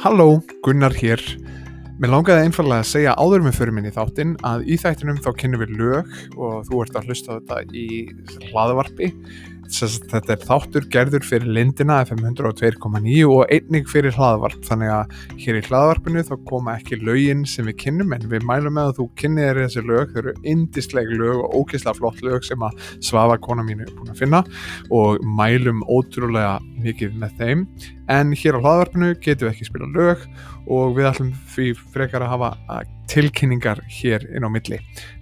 Halló, Gunnar hér. Mér langaði einfallega að segja áður með fyrir minni þáttinn að í þættinum þá kynum við lög og þú ert að hlusta þetta í hlaðvarpi. Sess, þetta er þáttur gerður fyrir lindina FM 102.9 og einnig fyrir hlaðvarp. Þannig að hér í hlaðvarpinu þá koma ekki lögin sem við kynnum en við mælum með að þú kynnið er þessi lög, þau eru indisleg lög og ógeðslega flott lög sem að Svafa kona mínu er búin að finna og mælum ótrúlega mikið með þeim. En hér á hlaðvarpinu getum við ekki spila lög og við ætlum því frekar að hafa tilkynningar hér inn á milli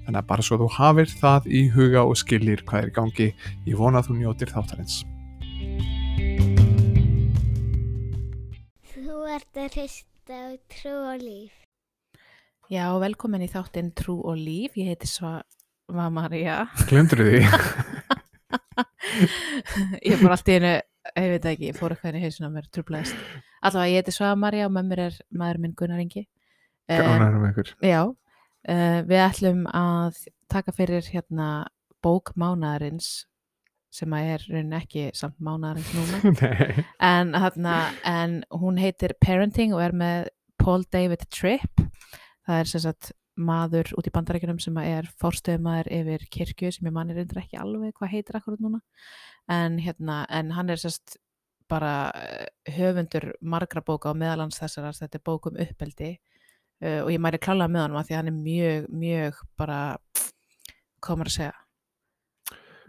þannig að bara svo þú hafir það í huga og skilir hvað er í gangi ég vona að þú njótir þáttarins Þú ert að hlusta á trú og líf. Já, velkomin í þáttinn Trú og Líf. Ég heiti Svava Maria. Glemdur því? ég er bara allt í einu, ég veit ekki, ég fór eitthvað inn í hausinu á mér, trúblæðist. Allavega, ég heiti Svava Maria og með mér er maður minn Gunnar Ingi. Eh, Gánaður um ykkur já, uh, við ætlum að taka fyrir hérna bók mánaðarins sem að er raunin ekki samt mánaðarins núna. En, þarna, en hún heitir Parenting og er með Paul David Tripp. Það er sem sagt maður út í bandarækjunum sem að er fórstöðumæður yfir kirkju sem ég manni reyndir ekki alveg hvað heitir akkurat núna. En, hérna, en hann er sem sagt bara eh, höfundur margra bóka og meðalans þessar þetta er bók um uppeldi uh, og ég mæri klálega með hann því hann er mjög, mjög bara maður að segja?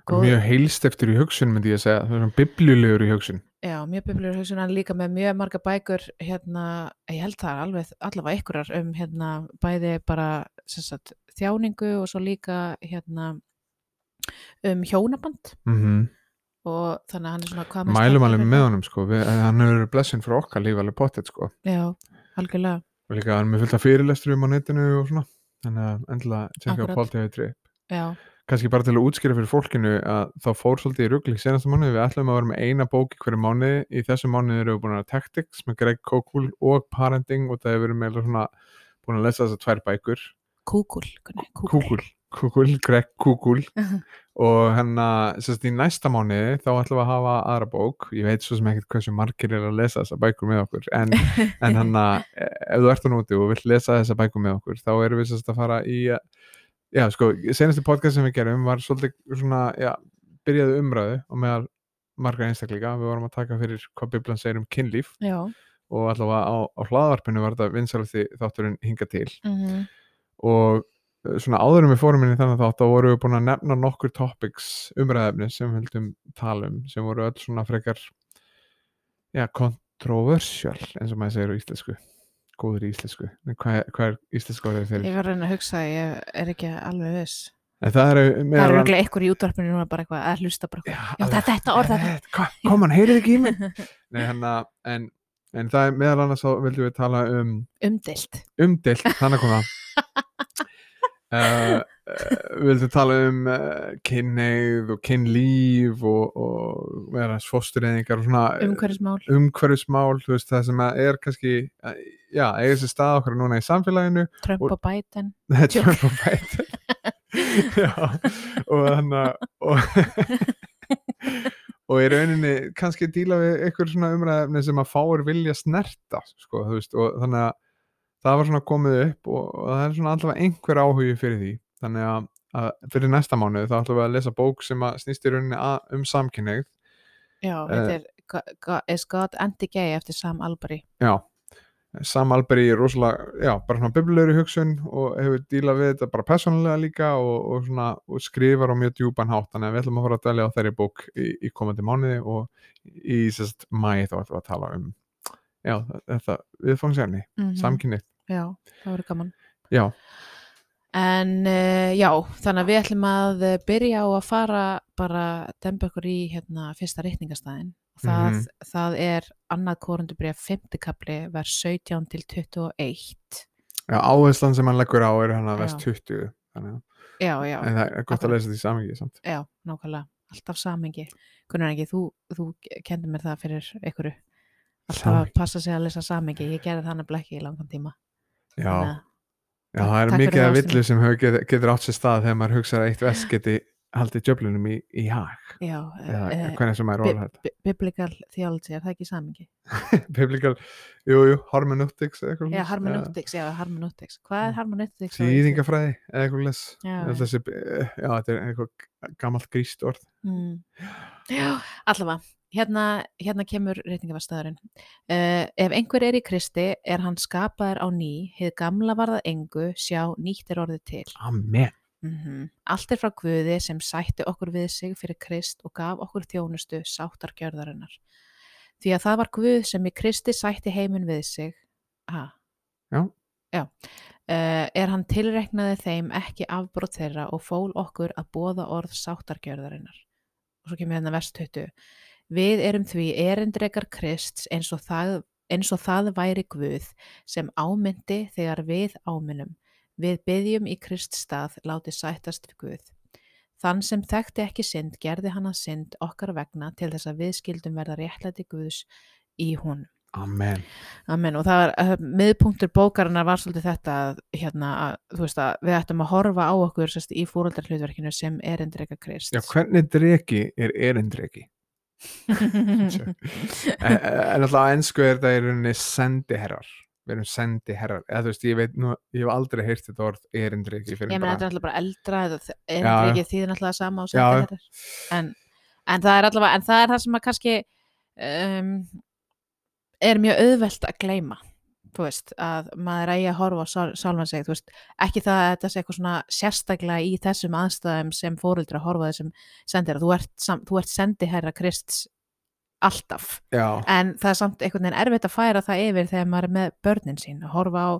Mjög heilst eftir í hugsun myndi ég að segja, það er svona bibljulegur í hugsun. Já, mjög biblur hugsun, hann líka með mjög marga bækur, hérna, ég held það alveg, allavega einhverjar um hérna bæði bara sagt, þjáningu og svo líka hérna um hjónaband. Mm og þannig að hann er svona hvað mest Mælum alveg með það. honum sko, við, hann hefur blessin fyrir okkar líf alveg pottet sko. Já, algjörlega, og líka hann með fullt af fyrirlestur um á netinu og svona. Þannig að endilega tjekka á Tripp já, kannski bara til að útskýra fyrir fólkinu að þá fór svolítið í ruggli senasta mánuði. Við ætlum að vera með eina bók í hverju mánuði. Í þessu mánuði erum við búin að Tactics með Greg Kokul og Parenting og það hefur verið með svona búin að lesa þessar tvær bækur. Kúkul, Gunnar, kúkul. Greg Kúkul og hérna sérst í næsta mánuði þá ætlum við að hafa aðra bók. Ég veit svo sem ekkert hversu margir er að lesa þessar bækur með okkur en, en hann að ef þú ert á núti og vill lesa þessar bækur með okkur þá erum við sérst að fara í eh, já sko, senasti podcast sem við gerum var svolítið svona, já, byrjaði umræðu og meðal margra einstaklinga. Við vorum að taka fyrir hvað Biblan segir um kynlíf. Já, og allavega á, á hlaðvarpinu var þetta vinsalasti þátturinn hinga til. Mm og eh, svona áður en við fórum inn í þannig þátt þá vorum við búin að nefna nokkur topics umræðefni sem við höldum tala um sem voru öll svona frekar já, controversial eins og maður segir á íslensku góður í íslensku En hvað, er- hvað er íslensku orðið ég fyrir? var að reyna að hugsa, ég er ekki alveg viss. En það eru Það meðal er annars- örglega einhver í útvarpinu núna bara eitthvað að hlusta bara eitthvað. Já, alveg- það er þetta orð, þetta. Eh, hvað- Kom hann, heyrið ekki í mig? Nei, hérna, en, en það er meðal annars þá vildum við tala um Umdilt. umdelt, þannig kom það uh, uh, við vildum tala um uh, kynneið og kynlíf og, og vera fóstureyðingar og svona Umhverfismál. umhverfismál veist, það sem er kannski já, eiga þessi stað okkur núna í samfélaginu Trump og- og Biden. er bara bætt já, og þannig að og, og í rauninni kannski díla við einhver svona umræðefni sem að fáir vilja snerta sko, veist, og þannig að það var svona komið upp og, og það er svona allavega einhver áhugi fyrir því þannig að, að fyrir næsta mánuð þá ætlum við að lesa bók sem að snýst í rauninni að, um samkynneigð Já, Eh. þetta er Is God Anti-Gay eftir Sam Albury. já, Sam Alberg er rosalega, já, bara svona biblilegur í hugsun og hefur dílað við þetta bara persónulega líka og, og svona og skrifar á mjög djúpan hátt, þannig að við ætlum að fara að dælja á þeirri bók í, í komandi mánuði og í sérst mæ þá ætlum við að tala um já, þetta viðfangsefni, mm Mhm. samkynnið Já, það verður gaman. já, En uh, já, þannig að við ætlum að eh, byrja á að fara bara demba okkur í hérna fyrsta reikningastæðin. Það, Mhm. það er annað korundubrið 5. kapli vers 17 til 21. já áherslan sem hann leggur á er hann að vest 20 þannig að, Já, já, en það er gott að lesa þetta í samingi samt já, nákvæmlega. Alltaf samengi. Gunnar ekki, þú, þú kendi mér það fyrir einhverju. Alltaf að passa sig að lesa samengi. Ég gerði það nefnilega ekki í langan tíma. Já, já, það er mikið af villu sem getur, getur átt sér stað þegar maður hugsa að eitt vest geti haldi djöflunum í, í hag. Já, eða eh, hvernig sem bi- orðað þetta. bi- biblical theology, er það ekki samingi? biblical, jú, jú, hermeneutics eða eitthvað Já, hermeneutics, já, hermeneutics. Hvað er hermeneutics? þýðingafræði eða eitthvað les Já, þessi, já, þetta er eitthvað gamalt gríst orð. Mm. Já, allavega, hérna, hérna kemur reytingafastæðurinn. Uh, ef einhver er í Kristi, er hann skapaður á ný, hið gamla varða engu, sjá nýtt er orðið til. Amen Mm Allt er frá Guði sem sætti okkur við sig fyrir Krist og gaf okkur þjónustu sáttargjörðarinnar. Því að það var Guð sem í Kristi sætti heiminn við sig. Ha, Já. Já. Uh, er hann tilreknaði þeim ekki afbrót þeirra og fól okkur að bóða orð sáttargjörðarinnar. Og svo kemur hérna 20. Við erum því erindrekar Krists eins eins og það væri Guð sem ámyndi þegar við áminnum. Við byggjum í Krist stað láti sættast við Guð. Þann sem þekkti ekki synd gerði hann að synd okkar vegna til þess að við skildum verða réttlæti Guðs í hún. Amen Amen og það var, uh, miðpunktur bókarinnar var svolítið þetta hérna, að, þú veist að við ættum að horfa á okkur sérst, í fóröldarhlutverkinu sem erindreka Krist. Já, hvernig dreki er erindreki? En, alltaf á ennsku er þetta í rauninni sendiherrar. Við erum sendiherrar. Eða þú veist, ég veit nú, ég hef aldrei heyrt þetta orð erindreki fyrir Ég meina þetta er alltaf bara eldra eða Já, erindreki þýðir alltaf sama og sendiherrar. En, en það er allavega en það er það sem að kannski um, er mjög auðvelt að gleyma þú veist, að maður eigi að horfa á sjálfan sig, þú veist, ekki það að þetta sé eitthvað svona sérstaklega í þessum aðstæðum sem fóruldra að horfa þessum sendir, þú ert, þú ert sendiherra Krists alltaf. Já, en það er samt einhvern veginn erfitt að færa það yfir þegar maður er með börnin sín að horfa á,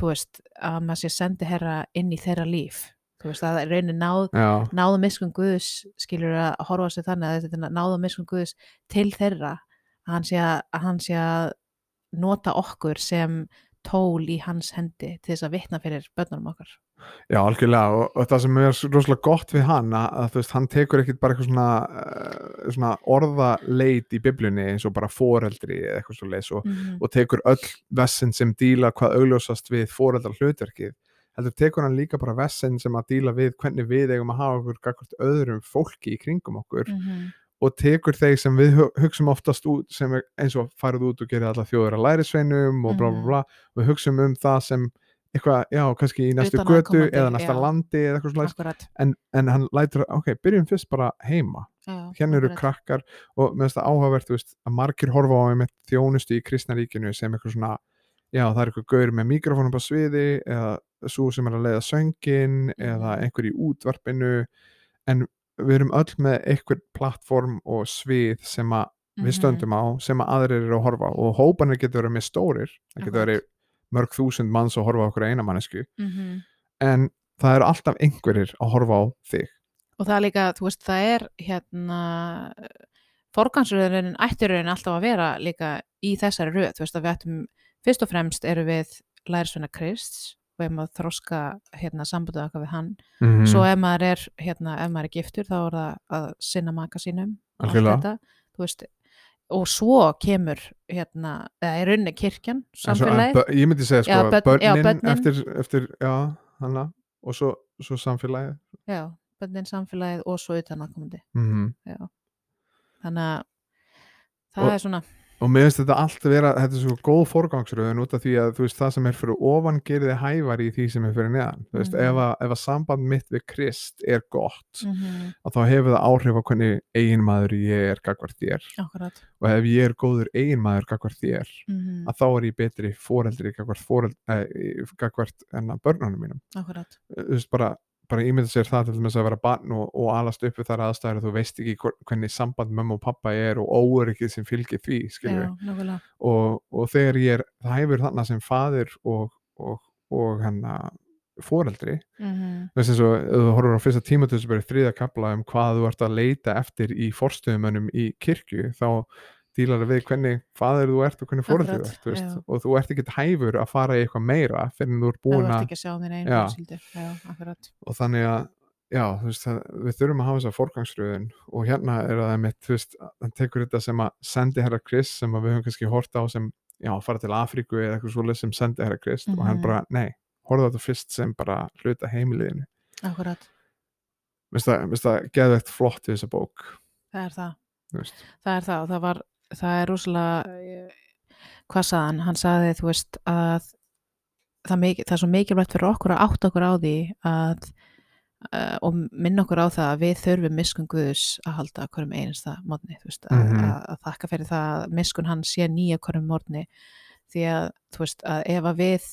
þú veist að maður sé sendi herra inn í þeirra líf. Þú veist, að það er raunin náð náðu miskun Guðs, skilur að horfa sig þannig að þetta er náðu miskun Guðs til þeirra, að hann sé að, að hann sé að nota okkur sem tól í hans hendi til þess að vitna fyrir börnunum okkar. Já, algjörlega og, og það sem er rosalega gott við hann að, að veist, hann tekur ekkit bara eitthvað svona, uh, svona orðaleit í biblunni eins og bara foreldri eða eitthvað svo leis og, mm og tekur öll vessin sem díla hvað augljósast við foreldrar hlutverkið heldur tekur hann líka bara vessin sem að díla við hvernig við eigum að hafa okkur öðrum fólki í kringum okkur. -hmm. Og tekur þeir sem við hu- hugsum oftast út sem er eins og farið út og gerir alla þjóður að lærisveinum og bla bla Mhm. bla og við hugsum um það sem eitthvað, já, kannski í næstu götu eða næsta já. landi eða eitthvað akkurat en, en hann lætur, ok, byrjum fyrst bara heima já, hérna eru krakkar og finnst það áhugavert þú veist, að margir horfa á með þjónustu í kristnaríkinu sem eitthvað svona já það er eitthvað gaur með mikrofónum á sviði eða svo sem er að leiða söngin eða Mhm. einhver í útvarpinu en við erum öll með einhver plattform og svið sem að við Mhm. stöndum á sem að aðrir eru að horfa og hópanir getur verið með stórir. Það getur verið mörg þúsund manns að horfa okkur eina mannesku Mhm. en það eru alltaf einhverjir að horfa á þig. Og það er líka, þú veist, það er hérna forgansröðunin ættiröðin alltaf að vera líka í þessari röð, þú veist að við ættum fyrst og fremst eru við lærisveina Krists og ef maður þroska hérna sambundu okkar við hann. Mm. svo ef maður er, hérna, ef maður er giftur þá er það að sinna maka sínum þetta, veist. Og svo kemur hérna, eða í rauninni kirkjan, svo- samfélagið. bö- ég myndi segja sko Já, börn- já, börnin, börnin. eftir, eftir já, hana og svo, svo samfélagið. Já, bönnin samfélagið og svo utanakomandi mm þannig að það Og- er svona og mér finnst þetta allt vera þetta er svo góð forgangsröðun út af því að þú veist það sem er fyrir ofan gerir þið hævar í því sem er fyrir neðan. Veist Mhm. ef, að, ef að samband mitt við Krist er gott mm að þá hefur það áhrif á hvernig eiginmaður ég er gagvart þér. Akkurat. Og ef ég er góður eiginmaður gagvart þér mm að þá er ég betri foreldri gagvart, foreld, eh, gagvart enna börnunum mínum. Akkurat. Þú veist bara, bara ímynda sér það til dæmis að vera barn og, og alast upp við þar aðstæður að þú veist ekki hvernig samband mömmu og pappa er og óöryggið sem fylgir því já, og, og þegar ég er það hefur þarna sem faðir og, og, og hennar foreldri mm eins og ef þú horfur á fyrsta tímatöðs bara í þriða kapla um hvað þú ert að leita eftir í forstöðumönnum í kirkju þá dílar það við hvernig faðir þú ert og hvernig foreldri þú ert veist, og þú ert ekkert hæfur að fara í eitthvað meira fyrir en þú ert búin að og þannig að já, veist, það, við þurfum að hafa þessa forgangsröðun. Og hérna er það mitt, veist, hann tekur þetta sem að sendi herra Chris sem við höfum kannski hort á sem, já, fara til Afríku eða eitthvað svoleið sem sendi herra Chris og hann Mhm. bara, nei, horfðu á þetta fyrst sem bara hluta heimiliðinu. Akkurat. Mér finnst það- það geðvegt flott við þessa bók. Það er það. Veist. það er það. Og það var það er rosalega eh, hvað sagði hann, sagði þú veist að það, mikið, það er svo mikilvægt fyrir okkur að átta okkur á því að uh, og minna okkur á það að við þurfum miskun Guðus að halda hverjum einasta mótni, þú veist, að, Mhm. að, að þakka fyrir það að miskun hann sé nýja hverjum mótni því að, þú veist, að ef að við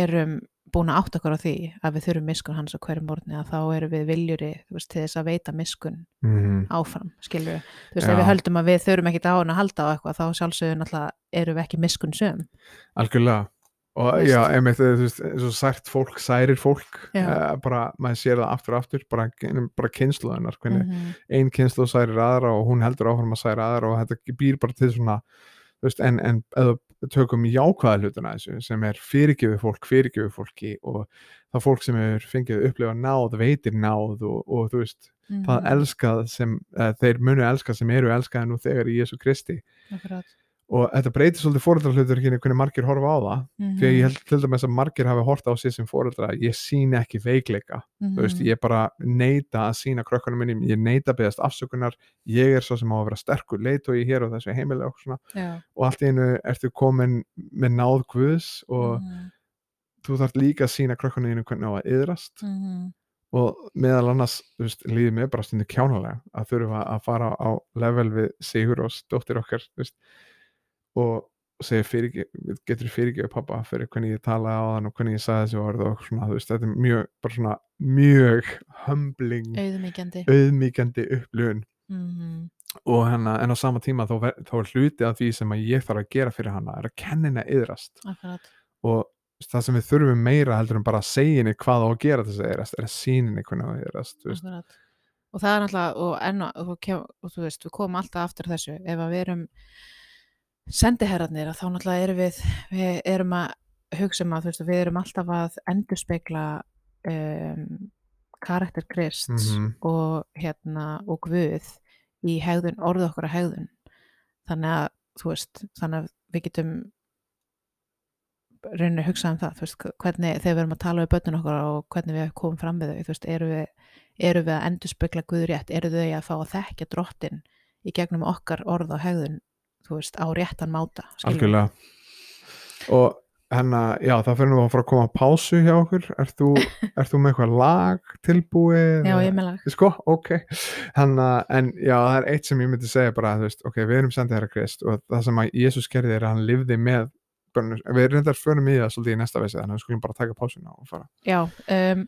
erum búin að átta okkur á því að við þurfum miskun hans á hverjum mótni að þá erum við viljuri, veist, til þess að veita miskun mm áfram, skilur við þú veist, Já. ef við höldum að við þurfum ekki á hann að halda á eitthvað, þá sjálfsögðu náttúrulega erum við ekki miskun söm algjörlega og Þú veist. já, einmitt, þú veist, eins og sært fólk særir fólk, uh, bara maður sér það aftur og aftur, bara, bara kynsluðunar hvernig -hmm. ein kynslu særir aðra og hún heldur áfram að særa aðra og þetta býr bara til svona þú veist, en, en við tökum jákvæða hlutina þessu sem er fyrirgefið fólk fyrirgefið fólki og það fólk sem er fengið upplifa náð veitir náð og, og þú veist, Mhm. það elskað sem uh, þeir munu elskað sem eru elskaði nú þegar í Jésu Kristi Akkurat. Og þetta breytir svolítið fóreldrahluturkinni hvernig margir horfa á það Mhm. því að ég held til dæmis að margir hafi horta á sig sem fóreldra, ég síni ekki veikleika Mhm. þú veist, ég bara neita að sína krökkunum minnum, ég neita að beðast afsökunar ég er svo sem á að vera sterkur leitói hér og þessu heimilega og svona Já. og allt í einu ertu komin með náð guðs og Mhm. þú þarf líka að sína krökkunum þínu hvernig á að yðrast Mhm. og meðal annars, veist, líður mér bara stundu kjánalega að þurfa að fara á level við Sigur og dóttir okkar veist, og segja fyrir, getur fyrirgefið pappa fyrir hvernig ég talaði á þann og hvernig ég sagði þessu orð og svona, þú veist, þetta er mjög bara svona mjög humbling auðmíkjandi auðmíkjandi upplifun. Mhm. og hana, en á sama tíma þá, þá er hluti af því sem að ég þarf að gera fyrir hana er að að yðrast Akkurat. og það sem við þurfum meira heldur en bara að segja henni hvað á að gera þess að yðrast er að sína henni hvernig á að yðrast og það er náttúrulega og, enn, og, og, og þú veist, við komum alltaf aftur þessu, ef að við erum sendiherrarnir að þá náttúrulega erum við við erum að hugsa um að veist, við erum alltaf að endurspegla um, karakter Krist Mhm. og hérna og Guð í hegðun, orðu okkar að hegðun. Þannig að þú veist, þannig að við getum rauninni að hugsa um það, þú veist, hvernig þegar við erum að tala við börnun okkar og hvernig við komum fram við þau, þú veist, eru við, eru við að endurspegla Guð rétt, eru þau að fá að þekkja drottin í gegnum okkar orð og hegðun, þú veist, á réttan máta algjörlega. Og hennar, já það fyrir nú að fara að koma að pásu hjá okkur. Ert þú, ert þú með eitthvað lag tilbúið Já, ég meðlag sko, ok. Hanna, en já, það er eitt sem ég myndi segja bara, þú veist, ok, við erum sendið herra Krist og það sem að Jésús gerði er að hann lifði með börnum, við reyndar förum í það svolítið í næsta veisi, þannig að við skulum bara taka pásuna og fara. Já, um,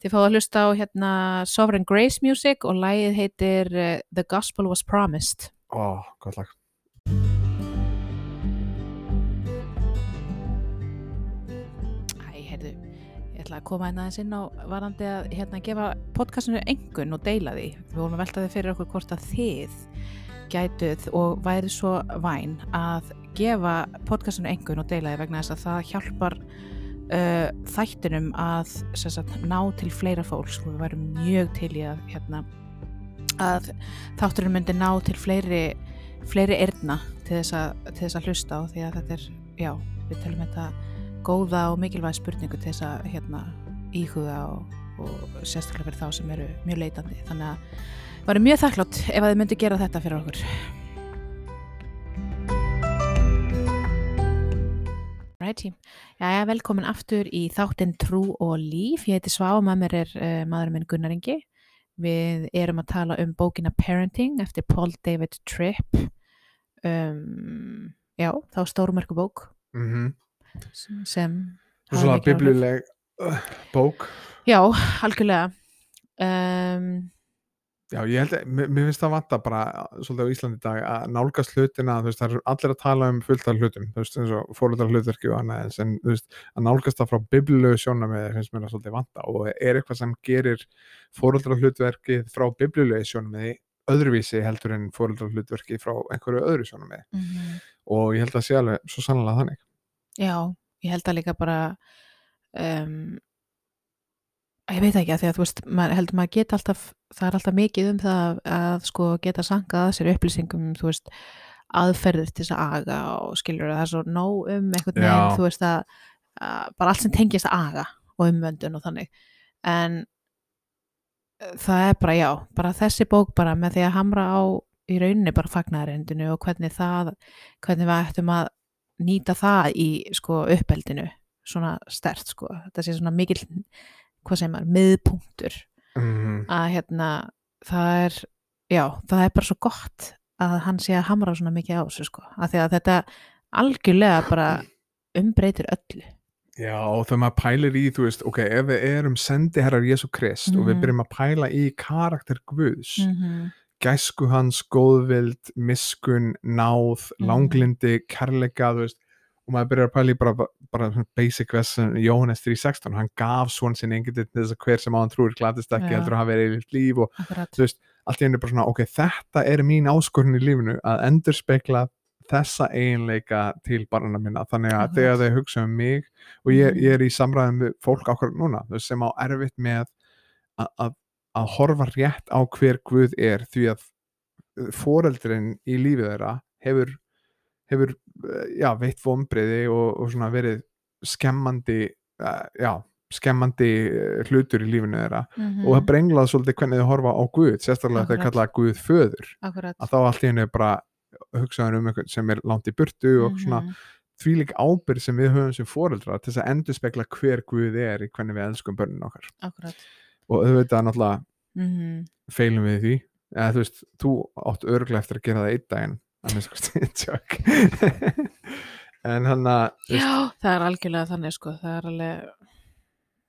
þið fáðu að hlusta á hérna Sovereign Grace Music og lagið heitir uh, The Gospel Was Promised. Ó, gott lag ætla að koma hérna aðeins inn á varandi að hérna gefa podcastinu engun og deila því. Við vorum að velta því fyrir okkur hvort að þið gætuð og væri svo væn að gefa podcastinu engun og deila því vegna þess að það hjálpar uh, þættinum að sagt, ná til fleira fólks og við værum mjög til í að hérna, að þátturinn myndi ná til fleiri fleiri erna til þess, að, til þess að hlusta á því að þetta er, já, við telum þetta góða og mikilvæg spurningu til þess að hérna, íhuga og, og sérstaklega fyrir þá sem eru mjög leitandi þannig að það var mjög þakklátt ef að þið myndu gera þetta fyrir okkur Righty. Jæja, velkomin aftur í þáttinn Trú og Líf. Ég heiti Svá, með mér er uh, maðurinn minn Gunnar Ingi. Við erum að tala um bókina Parenting eftir Paul David Tripp. Um, já, þá stórmerku bók mm -hmm. Sem, og svona biblileg uh, bók Já, algjörlega. Um, Já, ég held að, mér, mér finnst það vanta bara svolítið á Íslandi dag að nálgast hlutina, veist, það er allir að tala um fullt af hlutum, þú veist, eins og fóröldar hlutverki og annað, en þú veist, að nálgast það frá biblilegu sjónamiði finnst mér það svolítið vanta og er eitthvað sem gerir fóröldar hlutverki frá biblilegu sjónamiði öðruvísi heldur en fóröldar hlutverki frá einhverju öðru sjónamiði mm og ég held að sé alveg svo sannlega þannig. Já, ég held að líka bara um, ég veit ekki að því að þú veist, maður, heldur maður geta alltaf það er alltaf mikið um það að, að sko geta sankað að sér upplýsingum þú veist, aðferðir til þess að aga og skilur það er svo nóg um Já. veginn, þú veist að, að bara allt sem tengist að aga og umvöndun og þannig en það er bara já, bara þessi bók bara með því að hamra á í rauninni bara fagnaðarendinu og hvernig það hvernig við ættum að nýta það í sko uppeldinu svona stert sko, þetta sé svona mikil hvað segir maður, miðpunktur. Mm, að hérna það er, já, það er bara svo gott að hann sé að hamra svona mikið á þessu sko, að því að þetta algjörlega bara umbreytir öllu. Já, og þegar maður pælir í, þú veist, ok, ef við erum sendiherrar Jésu Krist og við Mhm. byrjum að pæla í karakter Guðs, -hmm. Gæsku hans, góðvild, miskun, náð, Mhm. langlindi, kærleika, þú veist, og maður byrjar að pæla í bara, bara svona basic vesson Jóhannes 3.16, hann gaf svon sinni enginn til þess að hver sem á hann trúir glatist ekki Já. heldur að hafa verið í líf og akkurat þú veist, allt í henni bara svona, ok, þetta er mín áskorun í lífinu að endur spekla þessa eiginleika til barna minna, þannig að Akkurat. þegar þau hugsa um mig og ég, Mhm. ég er í samræðum fólk ákveður núna, þú veist, sem á erfitt með að, að, horfa rétt á hver Guð er því að foreldrin í lífið þeirra hefur, hefur eh, já, veitt vombriði og, og svona verið skemmandi eh, já, skemmandi hlutur í lífinu þeirra -hmm. og það brenglaði svolítið hvernig þau horfa á Guð sérstaklega þegar Akkurat. kallaða Guð föður akkurat að þá allt í henni bara hugsaður um einhvern sem er langt í burtu og svona Mhm. þvílík ábyrð sem við höfum sem foreldra til þess að endur spekla hver Guð er í hvernig við elskum börnin okkar akkurat og auðvitað náttúrulega mm feilum við því. Eða þú veist, þú átt örglega eftir að gera það einn daginn en hann að Já, það er algjörlega þannig sko, það er alveg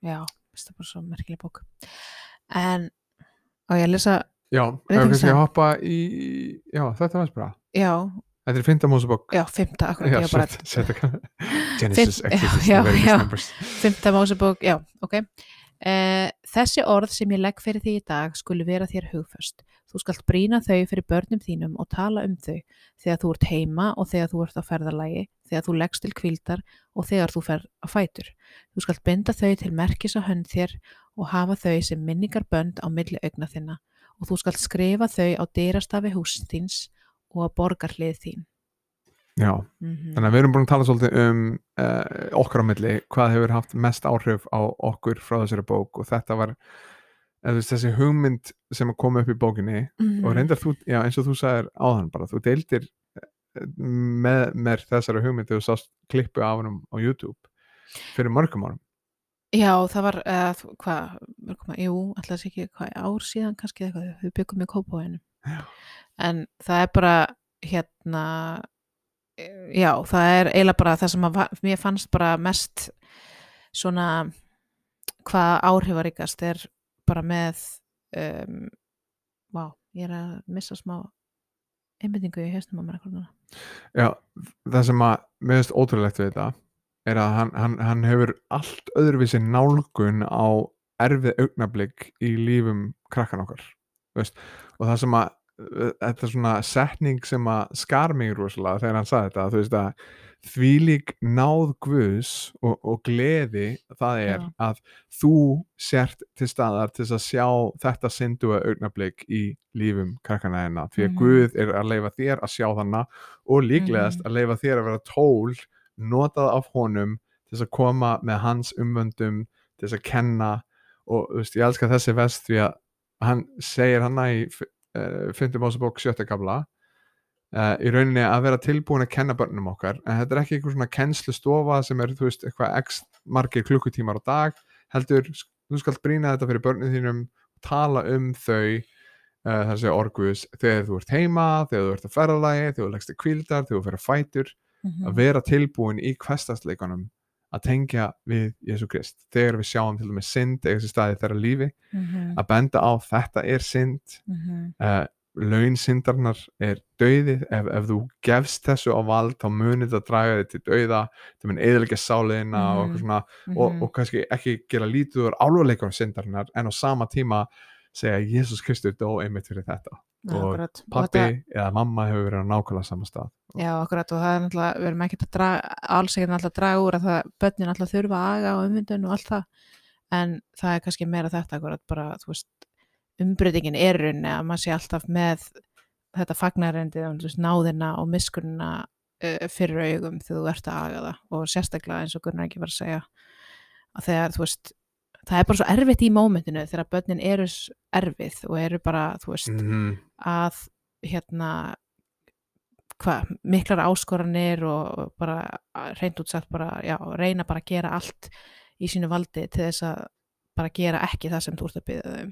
já, það er bara svo merkileg bók. En og ég lesa, já, Veit ef ekki kannski það. að hoppa í já, þetta var bara. Já, þetta er fymta mósabók já, fymta akkurat, Já, ég var bara Genesis, Exodus, já, Leviticus, já. Numbers. Fymta Mósebók, já, ok. Uh, þessi orð sem ég legg fyrir því í dag skulu vera þér hugföst. Þú skalt brína þau fyrir börnum þínum og tala um þau þegar þú ert heima og þegar þú ert á ferðalagi, þegar þú leggst til kvíldar og þegar þú fer á fætur. Þú skalt binda þau til merkis á hönd þér og hafa þau sem minningar bönd á milli augna þinna og þú skalt skrifa þau á dyrastafi húsins og á borgarlið þín. Já, Mm þannig að við erum búin að tala svolítið um uh, okkar á milli, hvað hefur haft mest áhrif á okkur frá þessari bók og þetta var veist, þessi hugmynd sem að koma upp í bókinni Mhm. og reyndar þú, já, eins og þú sagðir áðan bara, þú deildir eh, með mér þessari hugmynd þegar þú sást klippu af hennum á YouTube fyrir mörgum árum Já, það var, uh, hvað, mörgum að- jú, alltaf sé ekki hvað, ár síðan kannski eða eitthvað, við byggum í kópáinu. Já. En það er bara, hérna, já, það er eiginlega bara það sem að, mér fannst bara mest svona, hvað áhrifaríkast er bara með, um, vá, ég er að missa smá einbindingu í hausnum á mér. Já, það sem að mér finnst ótrúlegt við þetta er að hann, hann, hann hefur allt öðruvísi nálgun á erfið augnablík í lífum krakkan okkar veist, og það sem að þetta er svona setning sem að skar mig rosalega þegar hann sagði þetta þú veist að þvílík náð guðs og, og gleði það er Já. að þú sért til staðar til að sjá þetta synduga augnablík í lífum krakkana hérna því að Mhm. Guð er að leifa þér að sjá þannig og líklegast Mhm. að leifa þér að vera tól notað af honum til að koma með hans umvöndum til að kenna og veist, ég elska þessi vest því að hann segir hann í 5. Mósebók 7. kabla uh, í rauninni að vera tilbúin að kenna börnum okkar en þetta er ekki einhver svona kennslustofa sem er þú veist eitthvað x margir klukkutímar á dag heldur þú skalt brýna þetta fyrir börnum þínum tala um þau uh, þar sé orguðs þegar þú ert heima, þegar þú ert að ferðalagi þegar þú leggst í kvildar, þegar þú fer að fætur Mhm. að vera tilbúin í kvestasleikunum að tengja við Jésu Krist þegar við sjáum til dæmis synd eða þessi staði þeirra lífi Mhm. að benda á þetta er synd Mhm. uh, laun syndarnar er dauðið ef, ef þú gefst þessu á vald þá munið það draga þig til dauða það mun eðalega sáliðina og, Mhm. eitthvað svona, og, Mhm. og kannski ekki gera lítið úr álfuleikum syndarnar en á sama tíma segja að Jésús Kristur dó einmitt fyrir þetta. Já, og akkurat. Og pappi þetta- eða mamma hefur verið á nákvæmlega sama stað. Já, akkurat og það er náttúrulega, við erum ekkert að draga, alls ekkert náttúrulega að draga úr að það, börnin náttúrulega þurfa að aga og umvindun og allt það, en það er kannski meira þetta akkurat bara, þú veist, umbreytingin er í rauninni að maður sé alltaf með þetta fagnarendið, þú veist, náðina og miskunna uh, fyrir augum þegar þú ert að aga það. Og sérstaklega eins og Gunnar ekki var að segja að þegar, þú veist, það er bara svo erfitt í mómentinu þegar börnin eru erfið og eru bara, þú veist, Mhm. að hérna hvað, miklar áskoranir og bara reynd út sagt bara, já, reyna bara að gera allt í sínu valdi til þess að bara gera ekki það sem þú ert að byggja þau um.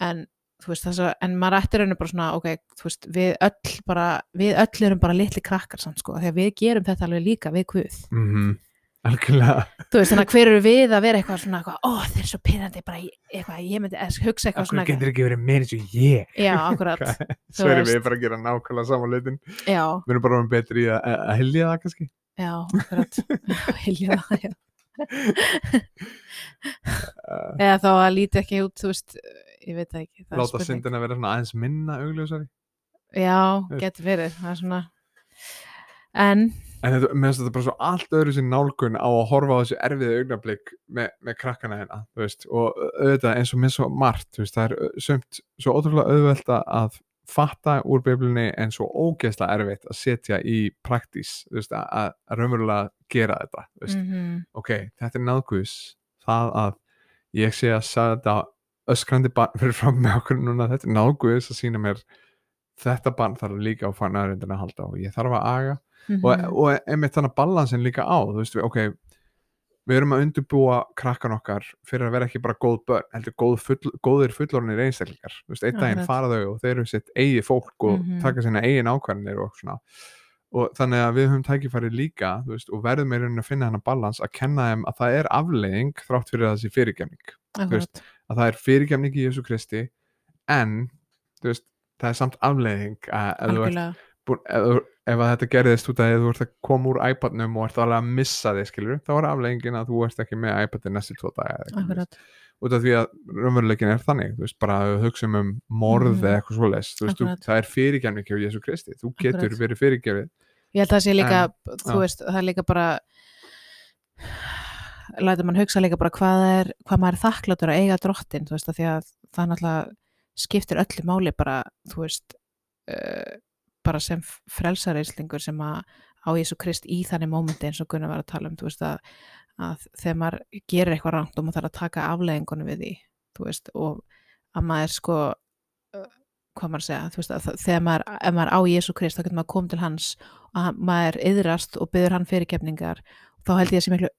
En þú veist þess að, en maður ættir rauninu bara svona, ok, þú veist, við öll bara, við öll erum bara litli krakkar samt sko, þegar við gerum þetta alveg líka við Guð, mhm, algjörlega. Þú veist, þannig að hver eru við að vera eitthvað svona, ó, þeir eru svo pyrrandi bara eitthvað, ég myndi að hugsa eitthvað Akkur svona getur ekki verið meira eins og ég? Já, akkurat, Svo erum við bara að gera nákvæmlega saman hlutin. Já, Við erum bara orðin betri að, að að hylja það kannski. Já, akkurat. Hilja það, já. Uh, eða þá að líti ekki út, þú veist ég veit það ekki, Láta spurning. syndina vera svona aðeins minna augljósari. Já, getur verið, það er svona. En, En þetta, mér finnst þetta bara svo allt öðru sér nálgun á að horfa á þessu erfiðu augnablík með, með krakkana hérna, veist, og auðvitað eins og með svo margt, veist, það er sumt svo ótrúlega auðvelt að fatta úr biblunni en svo ógeðslega erfitt að setja í praktís, veist, að, að- raunverulega gera þetta, mm ok, þetta er náðguðs, það að ég sé að sagði þetta öskrandi barn fyrir fram með okkur núna, þetta er náðguðs að sína mér þetta barn þarf líka á fannarindin að halda og ég þarf að aga Mhm. og, og einmitt þannig balansin líka á þú veist við, ok við erum að undirbúa krakkan okkar fyrir að vera ekki bara góð börn, heldur góð full, góðir fullornir einstaklingar, þú veist, einn daginn fara þau og þeir eru sitt eigi fólk og Mhm. taka sína eigin ákvarðinir og svona. Og þannig að við höfum tækifæri líka veist, og verðum í rauninni að finna hennar balans að kenna þeim að það er afleiðing þrátt fyrir að þessi fyrirgefning. Akkurat, að það er fyrirgefning í Jésu Kristi en veist, það er samt afleiðing að ef þú ert búin, ef, ef þetta gerðist út af því að þú ert að koma úr iPadnum og ert alveg að missa þig skilur þá er afleggingin að þú ert ekki með iPadin næstu tvo veist. út af því að raunveruleikin er þannig þú veist, bara að við hugsaum um morð Mhm. eða eitthvað svoleiðis, þú veist, þú, það er fyrirgefning hjá Jésu Kristi, þú getur Akkurat. verið fyrirgefið ég held að það sé líka En, þú veist, það er líka bara lætur mann hugsa líka bara hvað er, hvað maður er þakkláttur að eiga drottin, þú veist, að því að það náttúrulega skiptir öllu máli bara, þú veist uh, bara sem frelsareislingur sem að á Jésu Krist í þannig mómenti eins og Gunnar var að tala um, veist að, að þegar maður gerir eitthvað rangt og maður þarf að taka afleðingunum við því, veist, og að maður sko hvað maður að segja, þú veist, að þegar maður, ef maður á Jésu Krist, þá getur maður komið til hans og maður yðrast og byður hann fyrirgefningar þá held ég að sé miklu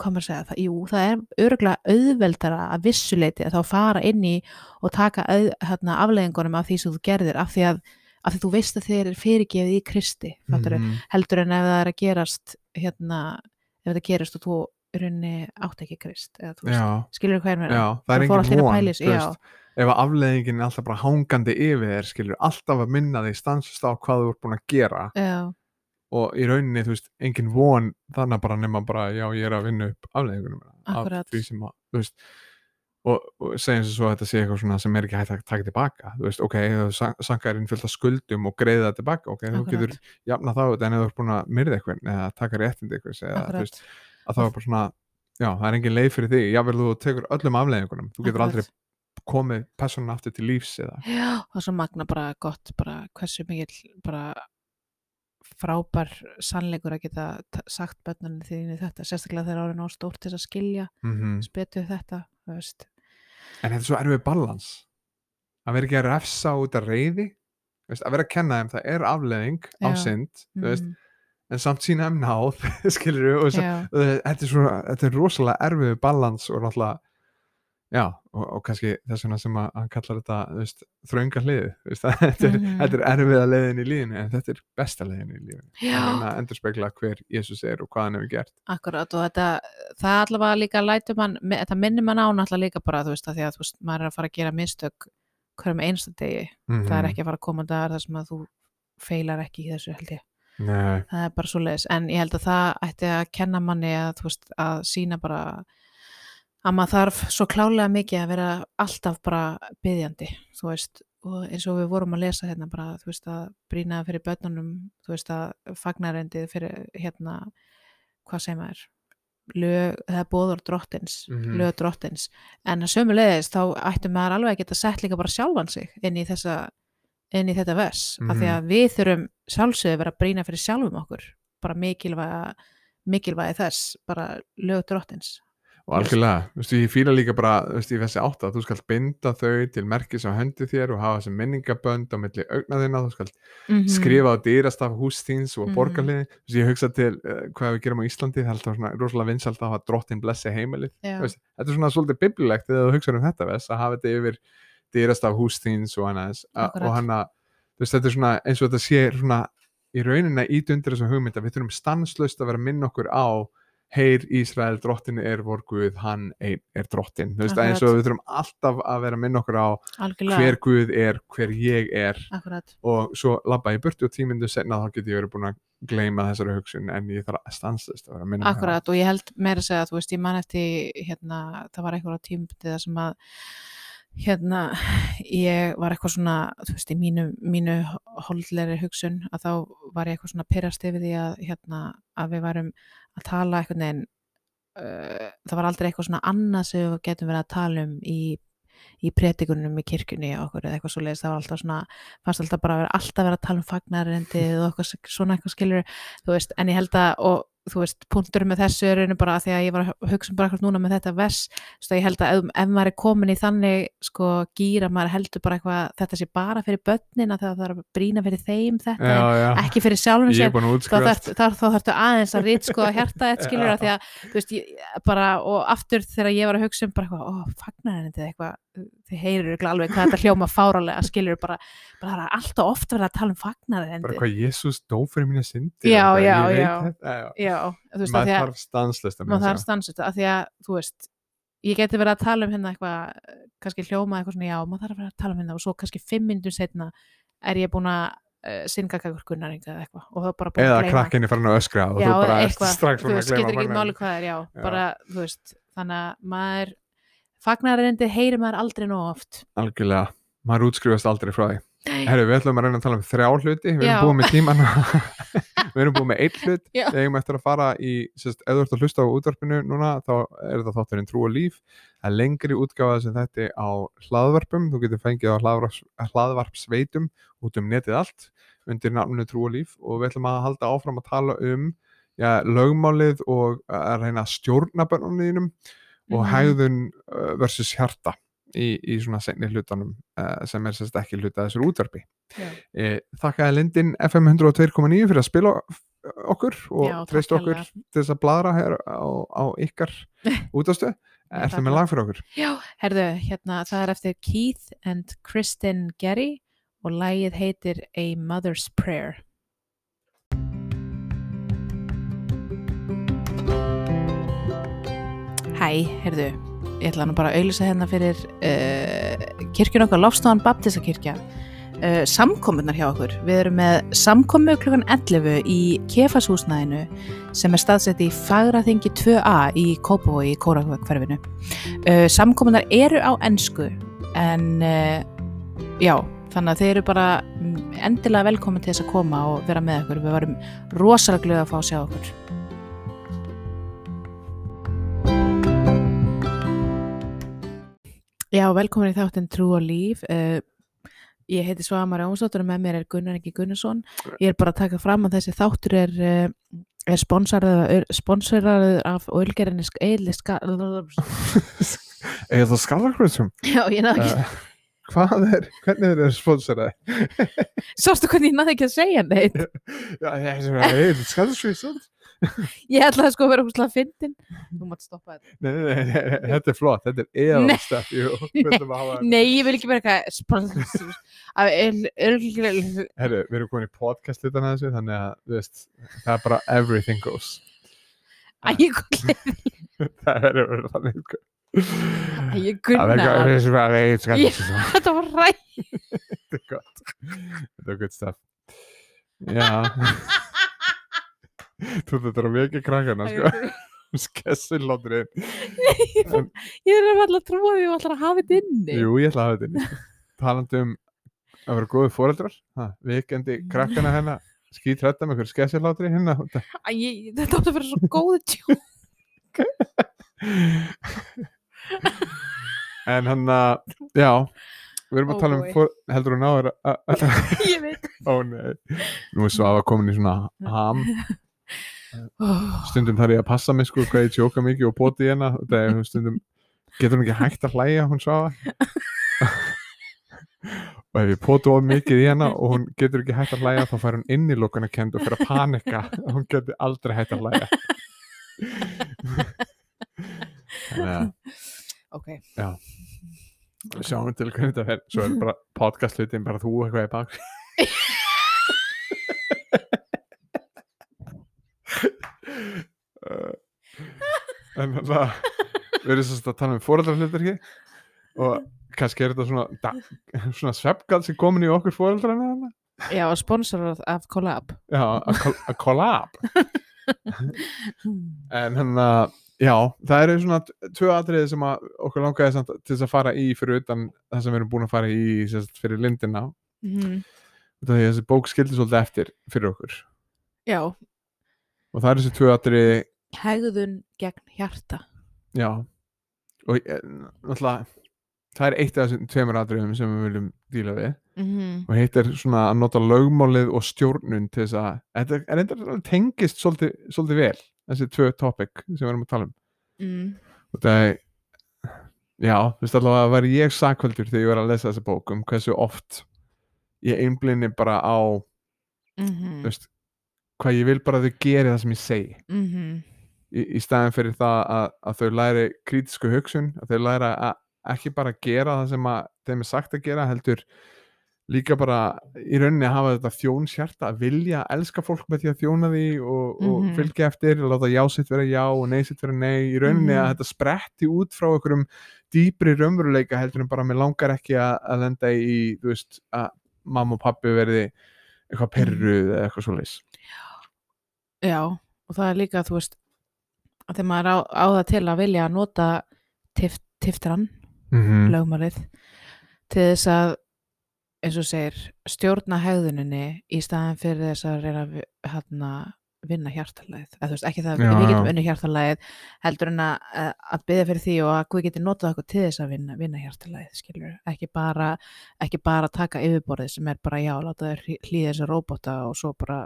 hvað maður að segja, það, jú, það er örgulega auðveldara að vissuleiti að þá fara inn í og taka hérna, afleðingunum af því sem þú gerðir af því að, af því þú veist að þér er fyrirgefið í Kristi, fattur Mhm. heldur en ef það er að gerast hérna, ef þetta gerist og þú í rauninni átt ekki Krist eða veist, skilur þú hvað ég meina? Já, það er engin að von ef að afleggingin er alltaf bara hangandi yfir þér skilur, alltaf að minna þig stansast á hvað þú ert búin að gera. Já, og í rauninni, þú veist, engin von þannig bara nema bara, já, ég er að vinna upp afleðingunum af því sem að, þú veist og, og segjum svo að þetta sé eitthvað svona sem er ekki hægt að taka tilbaka, þú veist, ok þú sankar inn fullt af skuldum og greiða það tilbaka ok, þú Akkúrat. getur jafna það út en þú ert búin að myrða eitthvað eða taka réttindi eitthvað eða, þú akkurat veist, að það er bara svona já, það er engin leið fyrir þig, jável þú tekur öllum afleðingunum, þú getur Akkúrat. aldrei komið personan aftur til lífs eða Já, er svo magna bara gott bara hversu mikill bara frábær sannleikur að geta sagt bönnunni þínu þetta sérstaklega þegar árið ná stórt til þess að skilja mm spetu þetta þú veist. En þetta er svo erfið balans. Að vera ekki að refsa út að reyði veist, að vera að kenna þeim, það er afleðing á synd, þú veist, en samt sína þeim náð, skilur við þetta, er svo, þetta er rosalega erfið balans og náttúrulega já, og, og kannski þess vegna sem að hann kallar þetta, þrönga hlið veist, þetta, er, Mhm. þetta er erfiða leiðin í lífinu en þetta er besta leiðin í lífinu. Já. að endur spekla hver Jésús er og hvað hann hefur gert. Akkurat og þetta það allavega líka lætur mann þetta minnir mann á náttúrulega líka bara þú veist að því að þú veist, maður er að fara að gera mistök hverjum einsta degi, mm það er ekki að fara að koma dagar þar sem að þú feilar ekki í þessu held ég. Nei, það er bara svo leiðis en ég held að það ætti að kenna manni að, þú veist, að sína bara að maður þarf svo klálega mikið að vera alltaf bara byggjandi þú veist, og eins og við vorum að lesa hérna bara, þú veist, að brýna fyrir börnunum, þú veist, að fagnarendið fyrir hérna hvað segir maður lög, það er bóður drottins Mhm. lög drottins, en að sömu leiðis þá ætti maður alveg að geta sett líka bara sjálfan sig inn í þessa inn í þetta vers, af því Mhm. að við þurfum sjálfsögðu vera að brýna fyrir sjálfum okkur bara mikilvæga mikilvægi þess, bara lög drottins og algjörlega, þú veist, ég fíla líka bara þú veist, í þessi átta, þú skalt binda þau til merkis á hendi þér og hafa þessi minningabönd á milli augna þína, þú skalt Mhm. skrifa á dýrastaf hús þíns og Mhm. borgarliði, þú veist, ég hugsa til uh, hvað við gerum á Íslandi, það er alltaf svona rosalega vinsalt að hafa drottin blessi heimilið veist, þetta er svona svolítið biblilegt þegar þú hugsa um þetta ves, að hafa þetta yfir dýrastaf hús þíns og annars a- Akkurat. og hana, veist, þetta er svona eins og þetta sé svona í rauninna ít undir þessu hugmynd að að að heyr Ísrael, drottin er vor Guð, hann er drottin. Þú veist, eins og við þurfum alltaf að vera að minna okkur á algjörlega, hver Guð er, hver ég er. Akkurat. Og svo labba ég burtu og tímyndu senna þá get ég verið búin að gleyma þessari hugsun en ég þarf að stanslust að vera að á Akkurat og ég held meira að segja þú veist ég man eftir hérna það var eitthvað á tímabundið sem að hérna ég var eitthvað svona þú veist í mínu, mínu holdlegri hugsun að þá var ég eitthvað svona að að að tala eitthvað neginn uh, það var aldrei eitthvað svona annað sem við getum verið að tala um í í predikunum í kirkjunni og okkur eða eitthvað svo leiðist, það var alltaf svona fannst alltaf bara að vera alltaf vera að tala um fagnarendið og eitthvað, svona eitthvað skilur þú veist, en ég held að og þú veist, punktur með þessu er einu bara að því að ég var að hugsa um bara eitthvað núna með þetta vers, þú veist, ég held að ef, ef maður er komin í þannig, sko, gýra maður heldur bara eitthvað, þetta sé bara fyrir börnina þegar það er að brína fyrir þeim þetta, já, já. ekki fyrir sjálfum sér þá þarftu aðeins að rít sko að hjarta þetta skilur að því að þú veist, ég, bara, og aftur þegar ég var að hugsa um bara eitthvað, ó, fagnarinn eitthvað, þið heyrir örugglega alveg hvað þetta hljóma fárálega skilur bara, bara það er alltaf oft verið að tala um fagnarinn bara hvað Jésús dó fyrir mínu syndi Já, já, já. þetta, já, já. þú veist, að maður þarf stanslust að maður þarf stansut að því að, þú veist ég geti verið að tala um hérna eitthvað kannski hljóma eitthvað svona, já, maður þarf að vera að tala um hérna og svo kannski fimm minnum setna er ég búin að uh, synga kakkur gunnaringa eða eitthvað og það er bara búin eða að gleyma krakkinni farin að öskra og já, þú bara eitthvað, strax þú farin að veist, skiptir gleyma ekki máli hvað er, já, Já. bara, þú veist þannig að maður fagnarindi heyrir maður aldrei nóg oft. Algjörlega, maður útskrifast aldrei frá því Herru, við ætlum að reyna að tala um þrjá hluti. Við erum búið með tíman við erum búið með einn hlut. Já. við eftir að fara í, sérst, ef þú ert að hlusta á útvarpinu núna, þá er þetta þátturinn Trú og Líf. Það er lengri útgáfa sem þetta á hlaðvarpum, þú getur fengið á hlaðvarps, hlaðvarpsveitum út um netið allt undir nafninu Trú og Líf. Og við ætlum að halda áfram að tala um já, lögmálið og að reyna að stjórna börnunum þínum og Mhm. hegðun uh, versus hjarta í, í svona senni hlutanum uh, sem er sérst ekki hluta þessar útvarpi Já. e, Þakkaði Lindin FM 102.9 fyrir að spila okkur og Já, treyst okkur kærlega. til þess að bladra hér á, á ykkar útastöð Ertu með lag fyrir okkur? Já, herðu, hérna, það er eftir Keith and Kristen Gerry og lagið heitir A Mother's Prayer. Hæ, herðu, ég ætla nú bara að auðlýsa hérna fyrir uh, kirkjun okkar, Lofstofan Baptistakirkja. Uh, samkomunar hjá okkur. Við erum með samkomu klukkan 11 í kefashúsnæðinu sem er staðsett í Fagraþingi 2A í Kópavogi í Kórakverfinu. Uh, samkomunar eru á ennsku en já, þannig að þeir eru bara mm, endilega velkomin til þess að koma og vera með okkur. Við varum rosalega glöða að fá að sjá okkur. Já, velkomin í þáttinn Trú og Líf. Uh, ég heiti Svamar Jónsdóttur og með mér er Gunnar Ingi Gunnarsson. Ég er bara að taka fram að þessi þáttur er, uh, er sponsoraður af Ölgerinni Eili. Eða það skallarkvöldsum Já, ég náðu ekki. uh, Hvað er, hvernig er það sponsoraði? Sástu hvernig ég náðu ekki að segja neitt? Já, eða skallarkvöldsum Ég ætlaði sko að vera úrslega fyndin. Þú mátt stoppa þetta. Nei, nei, nei, nei, þetta er flott, þetta er að hafa Nei, ég vil ekki vera eitthvað Herru, við erum komin í podcast litan að þessu þannig að, veist, það er bara everything goes Æ, ég gulli. Það er verið þannig sko. Ég að sko. Já. Þetta var ræð. Þetta er gott Þetta er gott staf Já Þú þetta er að mikið krakkana sko. Skessin látur inn En- Ég er alltaf að trúa því og alltaf að hafa þetta inni. Jú, ég ætla að hafa þetta inn Talandi um að vera góði fóreldrar ha, Vikendi krakkana hérna Skýt hrætta með hver skessin látur inn hérna Æ, þetta átti að vera svo góðu tjú. En hann að, já Við erum að Oh tala um, fór, heldur þú náður að Ég veit. Ó nei, nú er Svafa komin í svona ham. Stundum þarf ég að passa mig sko hvað ég tjóka mikið og poti í hérna er stundum, getur hún ekki hægt að hlæja hún svafa og ef ég poti of mikið hérna og hún getur ekki hægt að hlæja þá fær hún inn í lókuna kend og fyrir að panika. Og hún getur aldrei hægt að hlæja. Þannig að ok, við sjáum til hvernig þetta fer. Svo er bara podcast hlutin bara þú eitthvað í bak en það við erum sérst að tala um fóreldrarhlutverki og kannski er þetta svona svona svefgall sem komin í okkur fóreldrarna þarna. já, sponsorað af Collab. Já, að collab. En hann að já, það eru svona tvö atriði sem okkur langaði samt til þess að fara í fyrir utan það sem við erum búin að fara í sérst, fyrir lindina. Því að þessi bók skildi svolítið eftir fyrir okkur. Já, og það er þessi tvö atriði. Hegðun gegn hjarta. Já. Og eh, náttúrulega það er eitt af þessum tveimur atriðum sem við viljum díla við. Mm og heitir svona að nota lögmálið og stjórnun til þess að þetta er enda tengist svolítið, svolítið vel þessi tvö topic sem við erum að tala um. Mm. og það er já, þú veist allavega að vera ég sakvöldur þegar ég var að lesa þessa bók um hversu oft ég einblini bara á Mm þú veist, hvað ég vil bara að þau geri það sem ég segi -hmm. í, í staðin fyrir það að, að þau læri krítisku hugsun, að þau læra að ekki bara gera það sem að þeim er sagt að gera, heldur líka bara í rauninni að hafa þetta þjónshjarta að vilja að elska fólk með því að þjóna því og, og Mhm. fylgja eftir og láta já sitt vera já og nei sitt vera nei í rauninni að Mhm. þetta spretti út frá einhverjum dýpri raunveruleika heldur en bara mér langar ekki að, að lenda í þú veist að mamma og pappi verði eitthvað perruð eða eitthvað svo leis já, og það er líka þú veist að þegar maður á, á það til að vilja að nota tift, tiftran mm lögmálið til þess að eins og segir stjórna hegðuninni í staðan fyrir þess að reyna að hérna, vinna hjartalæð eða þú veist ekki það Já, að við getum unni hjartalæð heldur en að, að byggja fyrir því og að Guð geti notað okkur til þess að vinna, vinna hjartalæð skilur, ekki bara ekki bara taka yfirborðið sem er bara já, láta þér hlýða þessa róbota og svo bara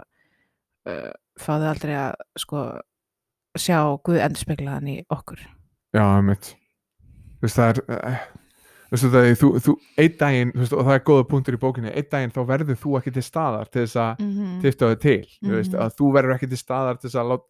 uh, fá þau aldrei að sko sjá Guð endurspeglaðan í okkur Já, mitt Þú veist, það er uh, Þú veist, þú, þú, einn daginn, þú veist, og það er góða punktur í bókinni, einn daginn þá verður þú ekki til staðar til þess að mm -hmm. tifta þau til, þú veist, Mhm. að þú verður ekki til staðar til þess að láta,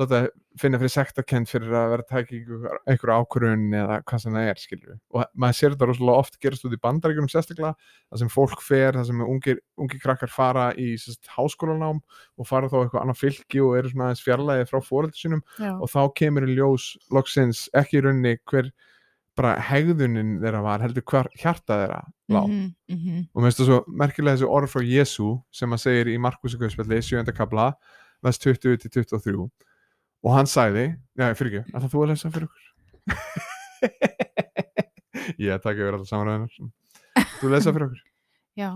láta finna fyrir sektakend fyrir að vera að taka einhver, einhver ákvörun eða hvað sem það er, við. Og maður sér þetta rosalega oft gerast út í bandaríkjunum sérstaklega, það sem fólk fer, það sem ungir, ungir krakkar fara í sérst, háskólanám og fara þá eitthvað annað fylki og eru svona aðeins fjarlæði frá já, og þá kemur í ljós loksins ekki í rauninni hver bara hegðunin þeirra var heldur hvar hjarta þeirra lá Mhm, mhm. og mér finnst það svo merkilega þessi orð frá Jésu sem að segir í Markusi Guðspjalli 7. kabla, vers 20-23 og hann sagði já, fyrir ekki, ætla þú að lesa fyrir okkur? Ég takk yfir alltaf samanræðinar þú lesa fyrir okkur. Já.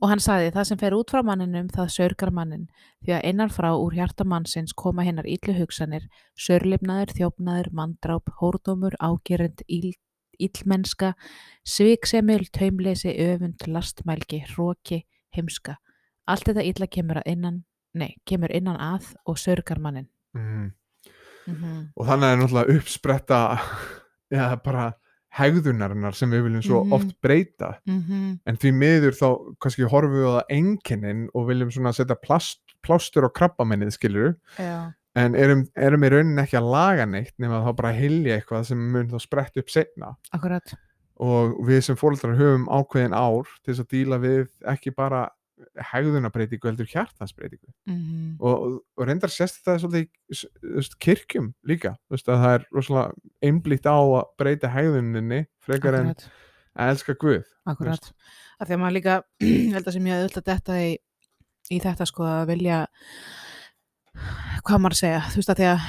og hann sagði það sem fer út frá manninum það sörgar mannin því að innan frá úr hjarta mannsins koma hennar illu hugsanir sörlifnaður, þjófnaður, mandráp hórdómur, ágerend, ill, illmennska sviksemil, taumleysi, öfund, lastmælgi hróki, heimska. Allt þetta illa kemur að innan nei, kemur innan að og sörgar mannin mm. mm -hmm. og þannig er náttúrulega uppspretta já, bara hegðunarinnar sem við viljum svo Mhm. oft breyta Mm -hmm. en því miður þá kannski horfum við á það enginnin og viljum svona setja plast, plástur á krabbamennið skilur Já, en erum, erum í rauninni ekki að laga neitt nema þá bara hilja eitthvað sem mun þá sprett upp setna akkurat og við sem fóreldrar höfum ákveðin ár til þess að díla við ekki bara hegðunarbreytingu heldur hjartansbreytingu mm -hmm. og, og, reyndar sést þetta svolítið í kirkjum líka veist, að það er rosalega einblítt á að breyta hegðuninni frekar en akkurat að elska Guð Akkurat. Af því að maður líka, held að sem ég auðvitað þetta í, í þetta sko að vilja, hvað maður að segja, þú veist að því að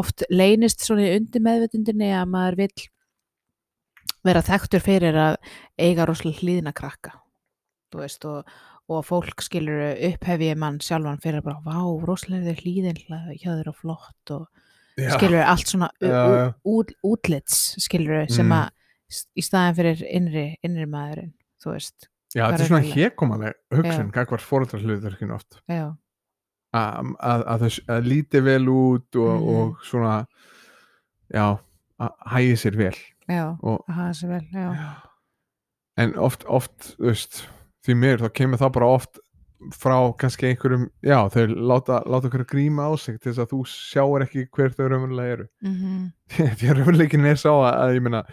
oft leynist svona í undir meðvitundinni að maður vill vera þekktur fyrir að eiga rosalega hlýðina krakka, þú veist, og, og fólk skilur upphefið mann sjálfan fyrir bara, vá, rosalega hlýðin hjá þeir og flott og skilur allt svona Já, já. út, útlits skilur sem Mm. að í staðin fyrir innri, innri maðurinn þú veist, Já, þetta er svona hékomaleg hugsun, hvað var fóreldrar hlutverkinu oft. Já. Að, að, að þau að líti vel út og, Mhm. og svona já, að hægi sér vel. Já, og að hafa sér vel já, en oft, oft þú veist, því mér þá kemur það bara oft frá kannski einhverjum já, þau láta, láta okkur gríma á sig til þess að þú sjáir ekki hver þau raunverulega eru. Mm því að raunveruleikin er sá að, að ég meina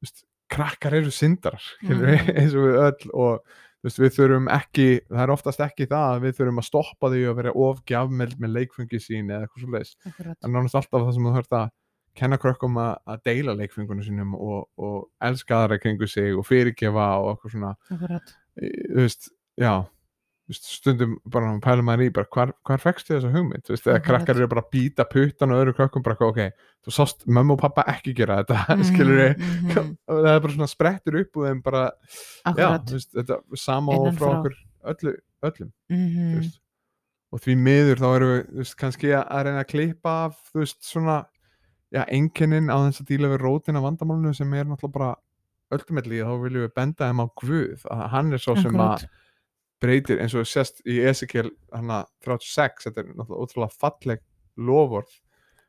veist, krakkar eru syndar mm. Mhm. eins og við öll og veist, við þurfum ekki, það er oftast ekki það að við þurfum að stoppa því að vera ofgjafmeld með leikfungi sín eða eitthvað svo leiðis er nánast alltaf það sem þú þarft að kenna krökkum að, að deila leikfungunum sínum og, og elska aðra kringu sig og fyrirgefa og eitthvað svona. Akkurat, þú veist, já stundum bara pælum maður í bara hvar, hvar fekstu þessa hugmynd, veist, Akkurat. krakkar eru bara að býta puttan og öðru krökkum bara, ok, þú sást mömmu og pappa ekki gera þetta, skilur við mhm, það er bara svona sprettur upp úr þeim bara, já, akkurat. þú veist, þetta sama og frá okkur öllu, öllum, mhm, veist. Og því miður þá erum við, veist, kannski að reyna að klippa af, þú veist, svona já, einkennin á þess að díla við rótina vandamálinu sem er náttúrulega bara ultimately þá viljum við benda þeim á Guð að hann er svo sem að akkurat. breytir eins og sést í Ezekiel hana 36, þetta er náttúrulega ótrúlega falleg lofvörð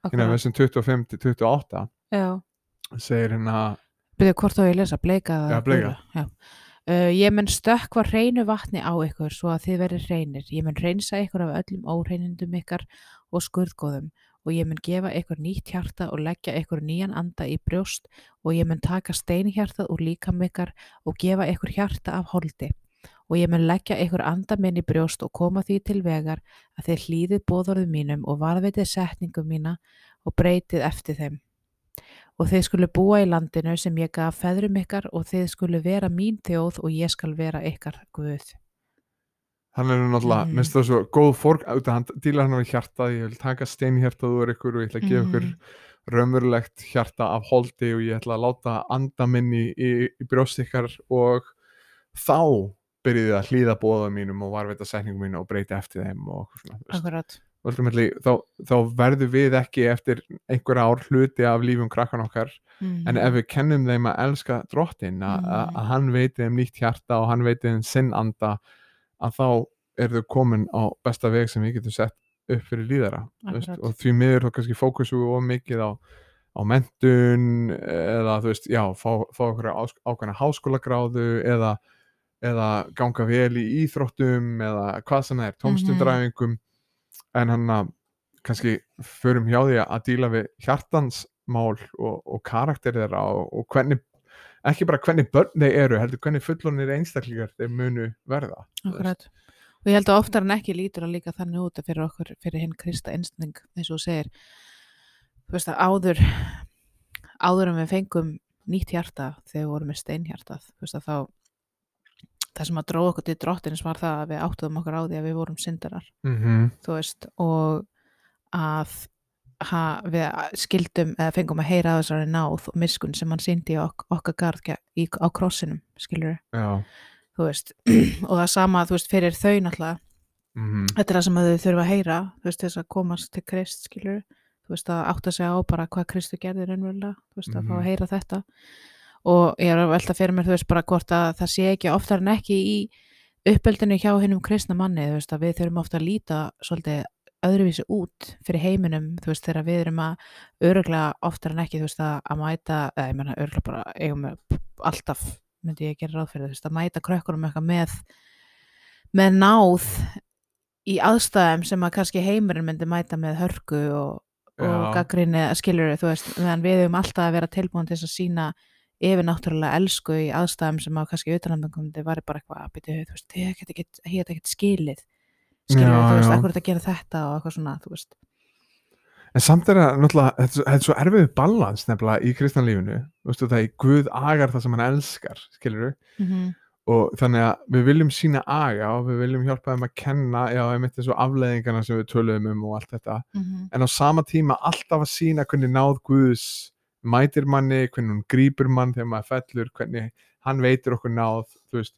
hérna akkurat, þessum 25 til 28 já. Segir hérna byrju hvort þá ég lesa, bleika Já, bleika. já. Uh, ég mun stökkva hreinu vatni á ykkur svo að þið verið hreinir. Ég mun reynsa ykkur af öllum óhreinindum ykkar og skurðgóðum og ég mun gefa ykkur nýtt hjarta og leggja ykkur nýjan anda í brjóst og ég mun taka steinhjartað úr líkam ykkar og gefa ykkur hjarta af holdi og ég mun leggja ykkur anda minn í brjóst og koma því til vegar að þið hlýðið bóðorðum mínum og varðveitið setningum mína og breytið eftir þeim og þið skulu búa í landinu sem ég gaf feðrum ykkar og þið skulu vera mín þjóð og ég skal vera ykkar Guð. Hann er náttúrulega, Mhm. minnst það svo góð fórk, hann dílar hann við hjartað ég vil taka steinhjartað úr ykkur og ég ætla að gefa ykkur Mhm. raumurlegt hjarta af holdi og ég ætla að láta anda minni í, í brjóst ykkar og þá byrjuði að hlýða bóða mínum og varveita setningum mínu og breyta eftir þeim og svona, þá, þá verður við ekki eftir einhver ár hluti af lífum krakkan okkar Mm en ef við kennum þeim að elska drottin að, að hann veiti þeim nýtt hjarta og hann veiti þeim sinn anda að þá er þau komin á besta veg sem við getum sett upp fyrir líðara veist, og því miður þá kannski fókusum við of mikið á, á mentun eða þú veist, já, fá, fá okkur ákveðna háskólagráðu eða, eða ganga vel í íþróttum eða hvað sem það er, tómstundræfingum. En hann að kannski förum hjá því að díla við hjartansmál og, og karakter þeirra og, og hvernig ekki bara hvernig börn þeir eru heldur hvernig fullonir einstaklingar þeir munu verða. Akkurat. Og ég held að oftar en ekki lítur að líka þannig út að fyrir okkur, fyrir hinn Krista einsning, eins og segir, þú veist að áður, áður en við fengum nýtt hjarta þegar við vorum með steinhjartað, þú veist að þá, það sem að dróða okkur til drottins var það að við áttuðum okkur á því að við vorum syndarar, Mhm. þú veist, og að ha, við skildum eða fengum að heyra að þessari náð og miskun sem hann síndi ok okkar garð í, á krossinum, skilur þú veist, og það sama, þú veist, fyrir þau náttúrulega, mhm, þetta er það sem að þau þurfa að heyra, þú veist, þess að komast til Krist, skilur, þú veist, að átta sig á bara hvað Kristu gerði raunverulega, þú veist, að fá Mhm. að heyra þetta. Og ég er að velta fyrir mér, þú veist, bara hvort að það sé ekki oftar en ekki í uppeldinu hjá hinnum kristna manni, þú veist, að við þurfum ofta að líta svolítið öðruvísi út fyrir heiminum, þú veist, þegar við erum að öruglega oftar en ekki, þú veist, að, að mæta, eða ég menna öruglega bara eigum alltaf, myndi ég gera ráð fyrir, þú veist, að mæta krökkunum eitthvað með með náð í aðstæðum sem að kannski heimurinn myndi mæta með hörku og, og gaggrinni skilur þú veist, meðan við höfum alltaf að vera tilbúin til að sína yfir náttúrulega elsku í aðstæðum sem að kannski utanlandakomandi var bara eitthvað að byrja, þú veist, ég get ekki skilið skilur Já, þú veist, já. akkur þetta að gera þetta og eitthvað svona, þú veist. En samt er það náttúrulega þetta er svo- er erfiðu balans nefnilega í kristanlífinu þú veist það er Guð agar það sem hann elskar skilur mm -hmm. og þannig að við viljum sína aga og við viljum hjálpa þeim að kenna já, einmitt þessu afleðingarna sem við töluðum um og allt þetta. En á sama tíma alltaf að sína hvernig náð Guðs mætir manni, hvernig hún grípur mann þegar maður fellur, hvernig hann veitir okkur náð, þú veist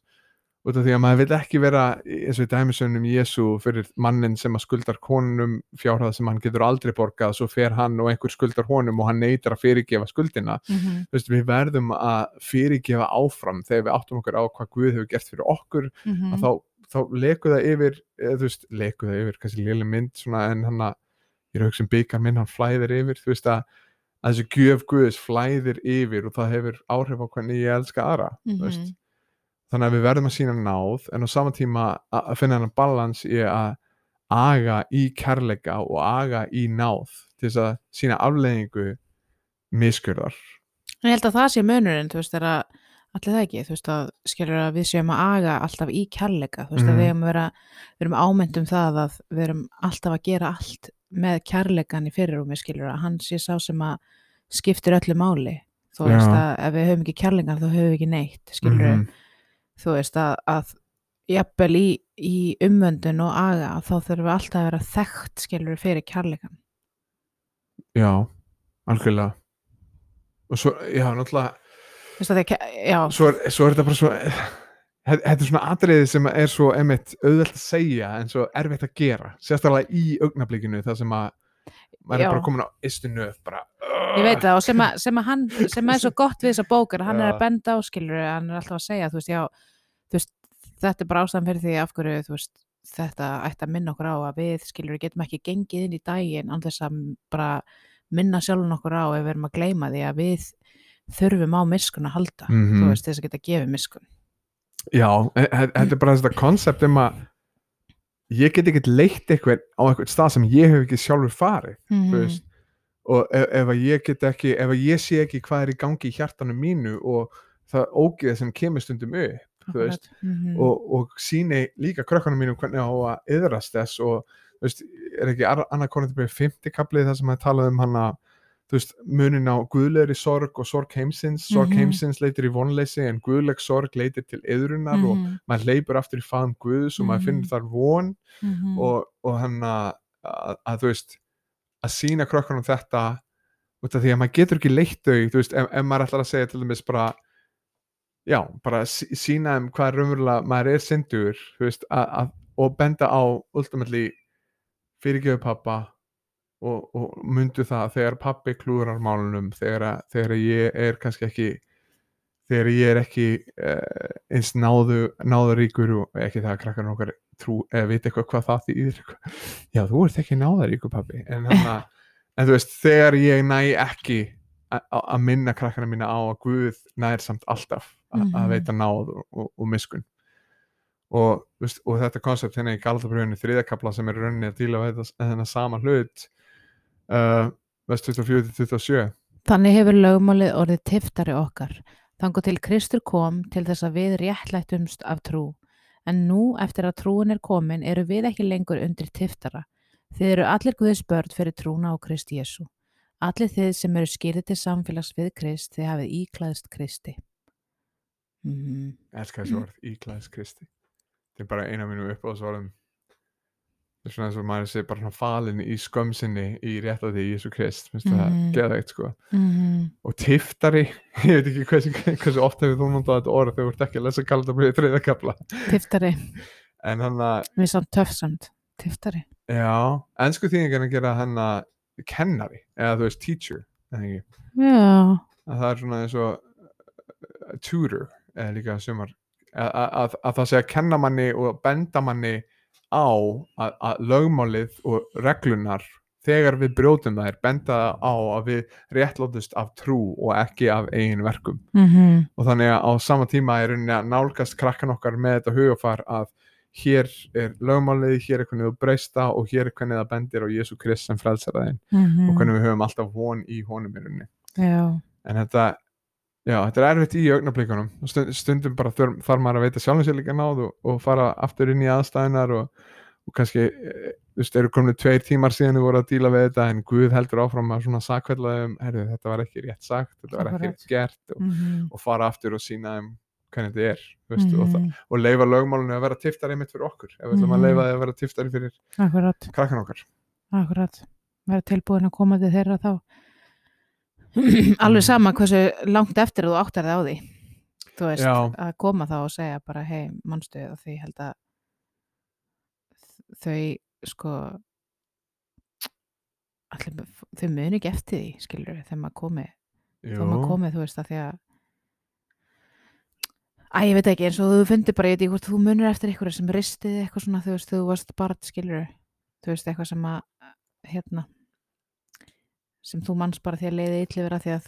út af því að maður vil ekki vera eins og í dæmisögnum Jésu fyrir mannin sem að skuldar konunum fjárhæð sem hann getur aldrei borgað, svo fer hann og einhver skuldar honum og hann neytar að fyrirgefa skuldina Mm þú veist, við verðum að fyrirgefa áfram þegar við áttum okkur á hvað Guð hefur gert fyrir okkur -hmm. að þá, þá leku það yfir veist, leku það yfir, kannski léli mynd svona, en hann að, ég er að hugsa um byggar minn hann flæðir yfir, þú veist að að þessi gjöf Guðs flæðir yfir og það hefur áhrif á hvernig ég elska aðra þú veist. Mhm. þannig að við verðum að sína náð en á sama tíma að að finna hann balans í að aga í kærleika og aga í náð til þess að sína afleiðingu miskurðar ég held að það sé munurinn, þú veist, þegar að allir það ekki, þú veist, að skilur að við séum að aga alltaf í kærleika, þú veist, að Mhm. við erum, að vera, við erum ámynd um það að við erum alltaf að gera allt með kærleikan í fyrirrúmi, skilur að hann sé sá sem að skiptir öllu máli, þú veist, Já. að ef við höfum ekki kærleikan þá höfum við ekki neitt, skilur Mhm. Þú veist, að, að jafnvel í, í umvöndun og aga, þá þurfum við alltaf að vera þekkt, skilur fyrir kærleikan. já, algjörlega og svo, já, náttúrulega að að ke- já, svo er, svo er þetta bara svo þetta er svona atriði sem er svo emitt auðvelt að segja en svo erfitt að gera sérstaklega í augnablikinu þar sem að maður Já. er bara komin á istu nöð bara, Ég veit það og sem, að, sem, að hann, sem er svo gott við þessa bókar, hann er Já. að benda á skilur, hann er alltaf að segja, þú veist, já, þú veist, þetta er bara ástæðan fyrir því af hverju, þú veist, þetta ætti að minna okkur á að við, skilur, getum ekki gengið inn í daginn án þess að bara minna sjálfum okkur á ef við erum að gleyma því að við þurfum á miskun að halda, Mhm. þú veist, þess að geta gefið miskun. Já, e- þetta er bara þetta konsept um að ég get ekkert leitt eitthvað á eitthvað stað sem ég hef ekki sjálfur farið Mm veist. Og ef, ef að ég get ekki ef að ég sé ekki hvað er í gangi í hjartanum mínu og það ógeð sem kemur stundum upp veist, -hmm. og, og síni líka krökkunum mínum hvernig á að yðrast þess og veist, er ekki annað konundabæði 50 kaplið þar sem að tala um hana þú veist, munin á guðlegri sorg og sorg heimsins, sorg Mhm. heimsins leitir í vonleysi en guðleg sorg leitir til yðrunar og Mhm. maður leipur aftur í faðum Guðs og maður Mhm. finnur þar von -hmm. og, og hann að, að, að þú veist að sína krökkunum þetta út af því að maður getur ekki leitt þau þú veist, ef, ef maður ætlar að segja til dæmis bara já, bara sí- sína þeim hvað raunverulega maður er syndur þú veist, að, að, og benda á ultimately fyrirgefu pappa og, og mundu það þegar pappi klúrar málunum þegar, þegar ég er kannski ekki þegar ég er ekki uh, eins náðu, náðuríkur og ekki það að krakkarinn okkar trú, eða veit eitthvað hvað það þýðir já, þú ert ekki náðuríkur pappi en, hana, en þú veist, þegar ég næ ekki að minna krakkarinn mína á að Guð nær samt alltaf að Mhm. veita náð og, og, og miskun og, veist, og þetta koncept hérna í Galdabrjónu þriðakabla sem er rauninni að díla við þennan sama hlut uh, vest 24-27 Þannig hefur lögmálið orðið tiftari okkar. Þangu til Kristur kom til þess að við réttlættumst af trú. En nú, eftir að trúin er komin, eru við ekki lengur undir tiftara. Þið eru allir Guðis börn fyrir trúna á Krist Jésu. Allir þið sem eru skýrið til samfélags við Krist, þið hafið íklæðst Kristi. Mm elskar þessi orð, íklæðis Kristi þetta er bara eina mínu upp á þessu orðum það er svona eins og maður sé bara svona falin í skömsinni í rétt að því Jésu Krist, finnst það Mhm. geðveikt sko -hmm. og tiftari, ég veit ekki hversu, hversu oft hefur þú notað þetta orð þegar þú ert ekki að lesa kaldabrið þriða kapla Tiftari, en hann að, við erum töfsamt. Tiftari. já ennsku þýðingar að gera hann að kennari, eða þú veist teacher eða ekki, Já. að það er svona eins og uh, tutor, eða líka sumar að, að, að það sé að kenna manni og benda manni á að, að lögmálið og reglunar þegar við brjótum þær benda á að við réttlótust af trú og ekki af eigin verkum Mm og þannig að á sama tíma er rauninni að nálgast krakkan okkar með þetta hugafar að hér er lögmálið, hér er hvernig þú breysta og hér er hvernig það bendir á Jésu Krist sem frelsar þeim -hmm. og hvernig við höfum alltaf von í honum í rauninni Já. en þetta já, þetta er erfitt í stund, stundum bara þurf, þarf maður að veita sjálfum sér líka náð og, og fara aftur inn í aðstæðunar og, og kannski eh, þú veist, eru komni tveir tímar síðan við voru að díla við þetta en Guð heldur áfram að svona sakvellaði um, herru, þetta var ekki rétt sagt, þetta var ekki rétt gert og, Mm og fara aftur og sína þeim hvernig þetta er þú veist, og, Mhm. það, og leifa lögmálinu að vera tiftari mitt fyrir okkur ef við ætlum Mhm. að leifa því að vera tiftari fyrir Akkurat. krakkan okkar. Akkurat, vera tilbúin að koma til þeirra þá alveg sama hversu langt eftir þú áttar þig á því. Þú veist, Já. að koma þá og segja bara hei, mannstu og því held að þau sko allir, þau muni ekki eftir því skilur þegar maður komi, Jú, þegar maður komi þú veist að því að Æ, ég veit ekki, eins og þú fundir bara, ég veit ekki hvort þú munir eftir eitthvað sem ristið eitthvað svona, þú veist, þú varst bara skilur, þú veist, eitthvað sem að hérna sem þú manns bara því að leiði illi vera því að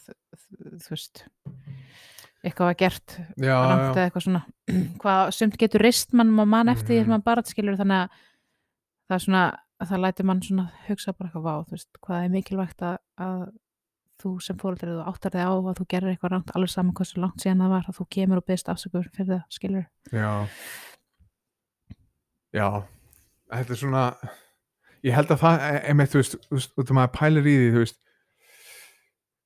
þú veist eitthvað var gert. Já, eitthvað svona. Hvað sumt getur rist mann og mann eftir því Mhm. sem mann bara skilur þannig að það er svona það lætur mann svona hugsa bara eitthvað þú veist, hvað er mikilvægt að, að þú sem fóreldrið þú áttar þig á að þú gerir eitthvað rangt alveg saman hversu langt síðan það var að þú kemur og byrst afsökur fyrir það skilur já. Já. Þetta er svona ég held að það, e- einmitt, þú veist, þú veist, út af maður pælir í því, þú veist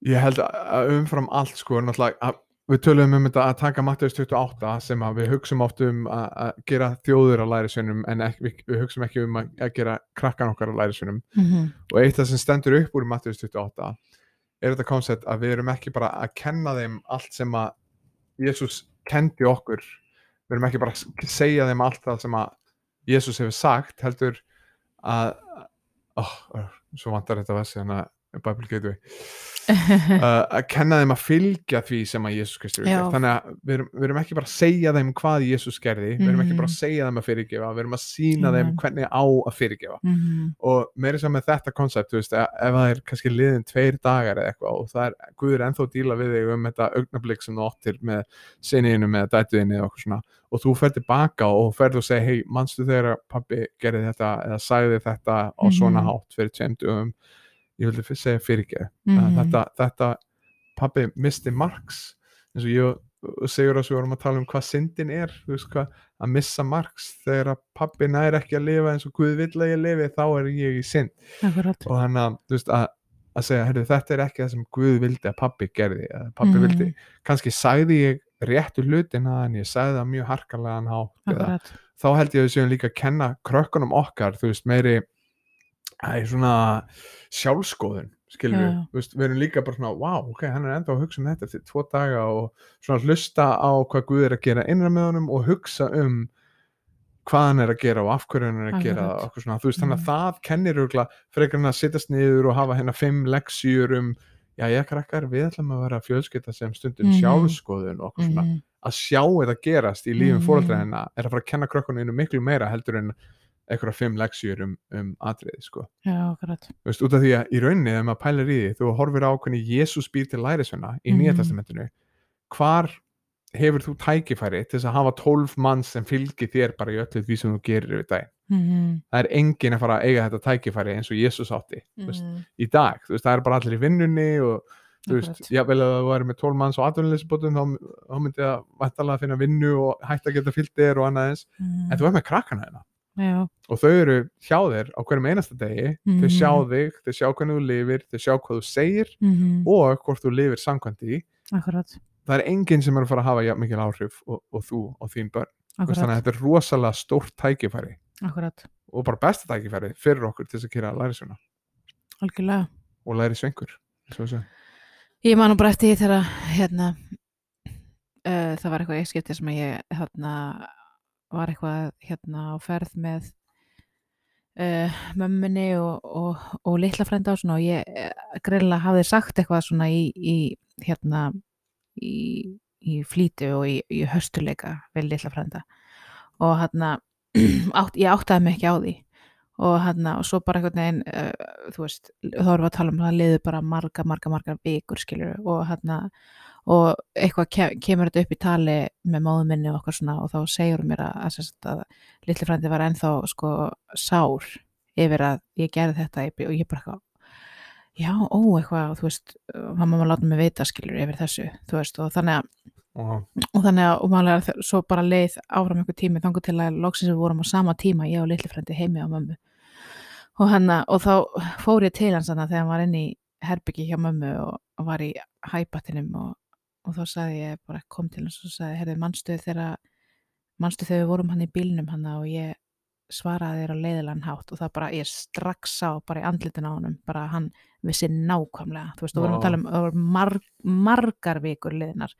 ég held að- að umfram allt sko, náttúrulega að við töluðum um þetta að taka Mattias 28 sem að við hugsum oft um að, að gera þjóður á lærisveinum en við, við hugsum ekki um að, að gera krakkan okkar á lærisveinum mm -hmm. og eitt af það sem stendur upp úr Mattias 28 er þetta koncept að við erum ekki bara að kenna þeim allt sem að Jésús kendi okkur við erum ekki bara að segja þeim allt það sem að Jésús hefur sagt heldur að oh, oh, svo vantar þetta vessi þannig að Bible Gateway. Uh, að kenna þeim að fylgja því sem að Jésús Kristur er þannig að við erum, við erum ekki bara að segja þeim hvað Jésús gerði, við erum ekki bara að Mhm. segja þeim að fyrirgefa, við erum að sína þeim hvernig á að fyrirgefa. Mm og meira sem með þetta koncept, þú veist, ef ef það er kannski liðin tveir dagar eða eitthvað og það er Guður ennþá að díla við þig um þetta augnablik sem þú áttir með sinniðinu með dætuðinu okkur svona og þú fer tilbaka og ferð og segir hei, manstu þegar pabbi gerði þetta eða hátt ég vildi segja fyrirgeð Mhm. þetta, þetta pabbi misti marks eins og ég og segur að við vorum að tala um hvað syndin er þú veist hvað, að missa marks. Þegar að pabbi nær ekki að lifa eins og Guð vill að ég lifi þá er ég í synd akkurat. Og hann að, þú veist, að, að segja heyrðu, þetta er ekki það sem Guð vildi að pabbi gerði. Að pabbi Mhm. vildi, kannski sagði ég réttu hlutina en ég sagði það mjög harkalega hátt eða, akkurat. þá held ég að við séum líka að kenna krökkunum okkar, þú veist, meiri það er svona sjálfskoðun skilur við, veist, við erum líka bara svona, wow, ok, hann er enda að hugsa um þetta eftir tvo daga og svona hlusta á hvað Guð er að gera innra með honum og hugsa um hvað hann er að gera og af hverju hann er að gera Akkurat. og okkur svona, þú veist, þannig að Mhm. það kennir frekar hann að sittast niður og hafa hérna fimm leksjur um já, ég krakkar, við ætlum að vera fjölskylda sem stundum Mhm. sjálfskoðun og okkur svona Mhm. að sjá þetta gerast í lífum mm. Mhm. fóreldra hennar er að fara að kenna krökkunum miklu meira heldur en einhverja fimm leksjur um, um atriði sko. já, akkurat Þú veist, út af því að í rauninni þegar maður pælar í því þú horfir á hvernig Jésús býr til lærisveina í Nýja Mhm. testamentinu hvar hefur þú tækifæri til að hafa tólf mann sem fylgir þér bara í öllu því sem þú gerir við dag Mhm. það er enginn að fara að eiga þetta tækifæri eins og Jésús átti þú veist, Mhm. í dag, þú veist, það er bara allir í vinnunni og þú veist, jável að það væri með 12 manns og atvinnuleysibótum þá, þá myndi það vættalega að finna vinnu og hætta að geta fyllt þér og annað eins Mhm. en þú er með krakkana hérna já, og þau eru hjá þér á hverjum einasta degi. Þau Mhm. sjá þig, þau sjá hvernig þú lifir þau sjá hvað þú segir Mhm. og hvort þú lifir samkvæmt því. Akkurat. Það er enginn sem er að fara að hafa mikil áhrif og, og þú og þín börn. Þannig að þetta er rosalega stórt tækifæri. Akkurat. Og bara besta tækifæri fyrir okkur til þess að gera læri svona algjörlega. Og læri svengur. Ég man nú bara eftir því þegar hérna uh, það var eitthvað eitt skipti sem að ég hérna var eitthvað hérna á ferð með uh, mömmunni og, og, og litla frænda og svona og ég uh, greinlega hafði sagt eitthvað svona í, í hérna í, í flýtu og í, í höstuleika við litla frænda. Og hérna átt, ég áttaði mig ekki á því. Og hérna og svo bara einhvern veginn uh, þú veist, þá erum við að tala um það liður bara marga, marga, marga vikur skilur og hérna og eitthvað ke kemur þetta upp í tali með móðum minni og okkar svona og þá hún mér að, að, sagt að litli frændi var ennþá sko sár yfir að ég gerði þetta og ég bara eitthvað já, ó, eitthvað, þú veist hann má láta mig vita skilur yfir þessu þú veist, og þannig að og og þannig að og málega þe- svo bara leið áfram einhver tími þangur til að loksins við vorum á sama tíma ég og litli frendi heimi á mömmu. Og, hana, og þá fór ég til hans hana þegar hann var inn í herbyggi hjá mömmu og, var í hæpatinum og, og þá sagði ég bara kom til hans og sagði herrið mannstu þegar mannstu þegar við vorum hann í bílnum hann og ég svaraði þér á leiðilegan hátt? Og það bara ég strax sá bara í andlitin á honum bara hann vissi nákvæmlega. Þú veist, þú vorum að tala um margar vikur liðnar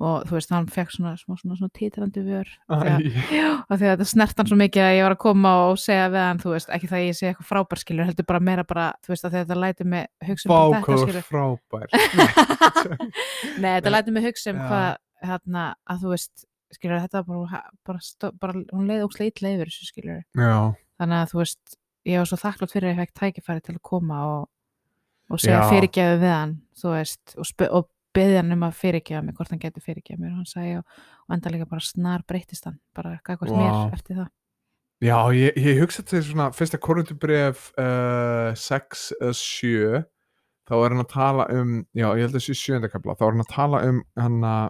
og þú veist, hann fekk svona, svona, svona, svona títrandi vör þegar, því að þetta snert hann svo mikið að ég var að koma og segja við hann, þú veist, ekki það að ég sé eitthvað frábær skilur, heldur bara meira bara, þú veist, að þetta lætur mig hugsa um bara þetta skilur. frábær. Nei, þetta lætur mig hugsa um hvað hérna, að þú veist skilur þetta bara, bara, stó, bara hún leiði ókslega illa yfir þessu skilur. Já, þannig að þú veist, ég var svo þakklátt fyrir að ég fekk tækifæri til að koma og, og segja fyrirgeðu við hann þú veist, og, og beði hann um að fyrirgefa mig, hvort hann getur fyrirgefa mér. Og hann sagði og, og enda líka bara snar breytist hann bara gagvart Vá. mér eftir það. Já ég, ég hugsa til svona fyrsta korundubref uh, 6 eða 7 þá er hann að tala um já, ég held að þessi sjöndakabla þá er hann að tala um hann að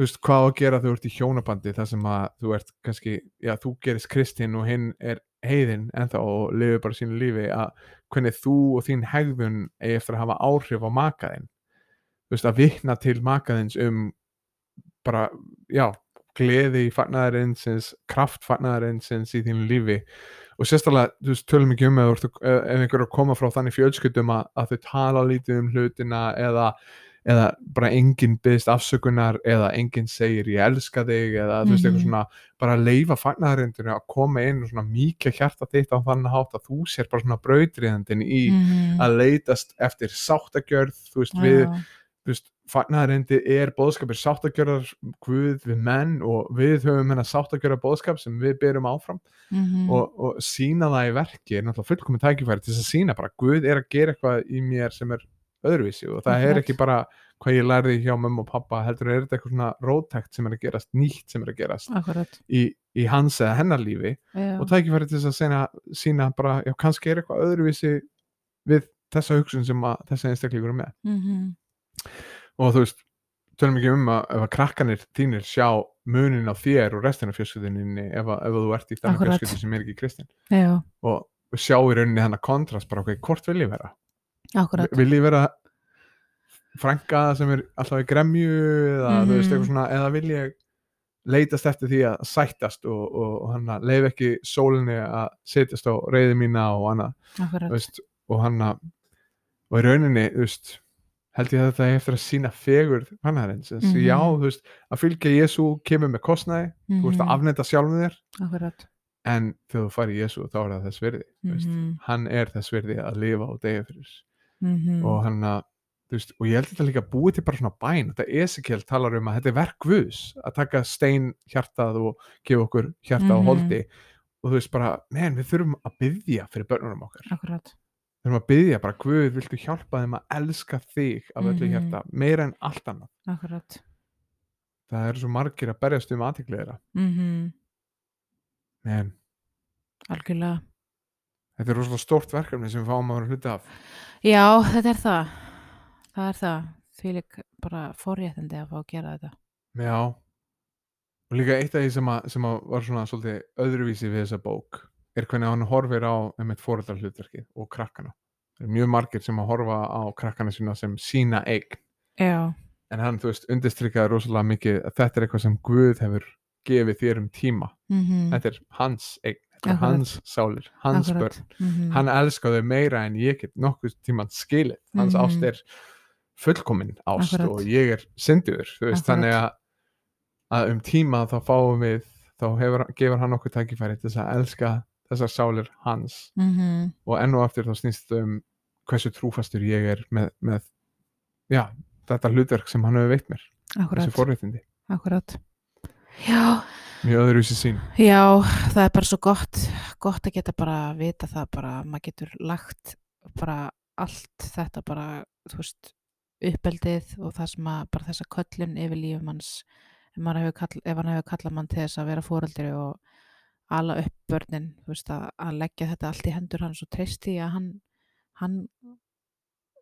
þú veist, hvað að gera þú ert í hjónabandi þar sem að þú ert kannski já, þú gerist kristinn og hinn er heiðin ennþá og lifir bara sínu lífi að hvernig þú og þín hegðun eigi eftir að hafa áhrif á makaðinn veist, að vikna til makaðins um bara, já gleði í fagnaðarinsins, kraft fagnaðarinsins í þínu lífi og sérstaklega, þú veist, tölum ekki um ef, ef einhver er að koma frá þannig fjölskyldum að, að þau tala lítið um hlutina eða, eða bara enginn byggðist afsökunar eða enginn segir ég elska þig eða þú veist, eitthvað Mhm. svona bara leifa fagnaðarindinu að koma inn og svona mýkja hjarta þitt á þannig hátt að þú sér bara svona brautriðandinn í Mhm. að leitast eftir sáttagjörð, þú veist, við Já. þú veist, fagnaðarindi er bóðskapir sáttagjörðar Guð við menn og við höfum hennar sáttagjörðar bóðskap sem við berum áfram Mhm. og, og sína það í verki er náttúrulega fullkomið tækifæri til þess að sína bara Guð er að gera eitthvað í mér sem er öðruvísi og það er ekki bara hvað ég lærði hjá mömmu og pappa heldur er þetta eitthvað svona rótækt sem er að gerast nýtt sem er að gerast í, í hans eða hennar lífi Já. og tækifæri til þess að sína, sína bara, já kannski er eitthvað öðruvísi við þessa hugsun sem að þessa einstaklingur er með Mhm. Og þú veist, tölum ekki um að ef að krakkanir þínir sjá munin á þér og restina fjölskylduninni ef, að- ef að þú ert í þannig fjölskyldu sem er ekki kristin. Og sjá í rauninni hennar kontrast bara ok, hvort vil ég vera? akkurat. Vil ég vera frænka sem er alltaf í gremju eða þú veist Mhm. eitthvað svona eða vil ég leitast eftir því að sættast og, og, og hann að leif ekki sólinni að setjast á reyði mína og akkurat. veist, og hann að og í rauninni, þú veist held ég að þetta eftir að sína fegur fannarins, mm Mhm. já, þú veist að fylgja Jésu kemur með kostnaði þú veist að Mhm. afneta sjálfum þér akkurat en þegar þú farið Jésu þá er það þess virði mm Mhm. hann er þess virði að lifa og degja fyrir Mhm. og hann að þú veist, og ég held þetta líka búið til bara svona bæn þetta Ezekiel talar um að þetta er verk Guðs að taka stein hjartað og gefa okkur hjarta og Mhm. holdi og þú veist bara, menn, við þurfum að byggja fyrir börnunum okkar akkurat við þurfum að byggja bara, Guð, viltu hjálpa þeim að elska þig af öllu Mhm. hjarta meira en allt annað akkurat það eru svo margir að berjast um aðtikli þeirra Mhm. en algjörlega þetta er rosalega stórt verkefni sem við fáum að vera hluti af Já, þetta er það. Það er það. Því lík bara forréttindi að fá að gera þetta. já og líka eitt af því sem, að, sem að var svona svolítið öðruvísi við þessa bók er hvernig hann horfir á einmitt fóreldarhlutverkið og krakkana það er mjög margir sem að horfa á krakkana sína sem sína eign Já. en hann, þú veist, undirstrykkaði rosalega mikið að þetta er eitthvað sem Guð hefur gefið þér um tíma Mm þetta er hans eign, þetta er Akkurat. hans sálir hans börn, Mm hann elskar þau meira en ég get nokkuð tíman skilið hans Mhm. ást er fullkomin ást Akkurat. og ég er syndur þú veist, Akkurat. þannig að, að um tíma þá fáum við þá hefur, gefur hann okkur tækifæri til þess að elska þessar sálir hans -hmm. og enn og aftur þá snýst um hversu trúfastur ég er með, með já, þetta hlutverk sem hann hefur veitt mér þessu Akkurat. forréttindi, Akkurat. Já. mjög öðru sér sín Já, það er bara svo gott, gott að geta bara vita það bara, maður getur lagt bara allt þetta bara, veist, uppeldið og það sem að bara þessa köllun yfir lífum hans, ef, hann hefur kallað mann til þess að vera fóreldri og ala upp börnin, veist, að, að leggja þetta allt í hendur hans og treysti að hann, hann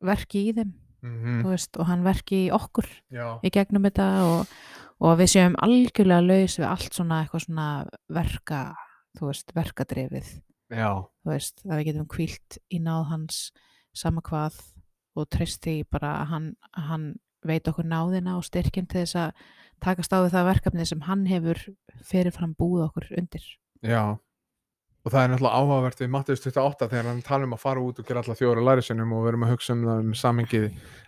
verki í þeim, mm þú veist, og hann verki í okkur já, í gegnum þetta og, og við séum algjörlega laus við allt svona svona verka, veist, verkadrefið, veist, að við getum kvílt í náð hans sama hvað og treysti bara að hann, hann veit okkur náðina og styrkinn til þess að takast á við það verkefni sem hann hefur fyrirfram búið okkur undir. Já. Og það er náttúrulega áhugavert við Mattius 28 þegar hann tala um að fara út og gera alla fjóra lærisunum og við erum að hugsa um það um samengið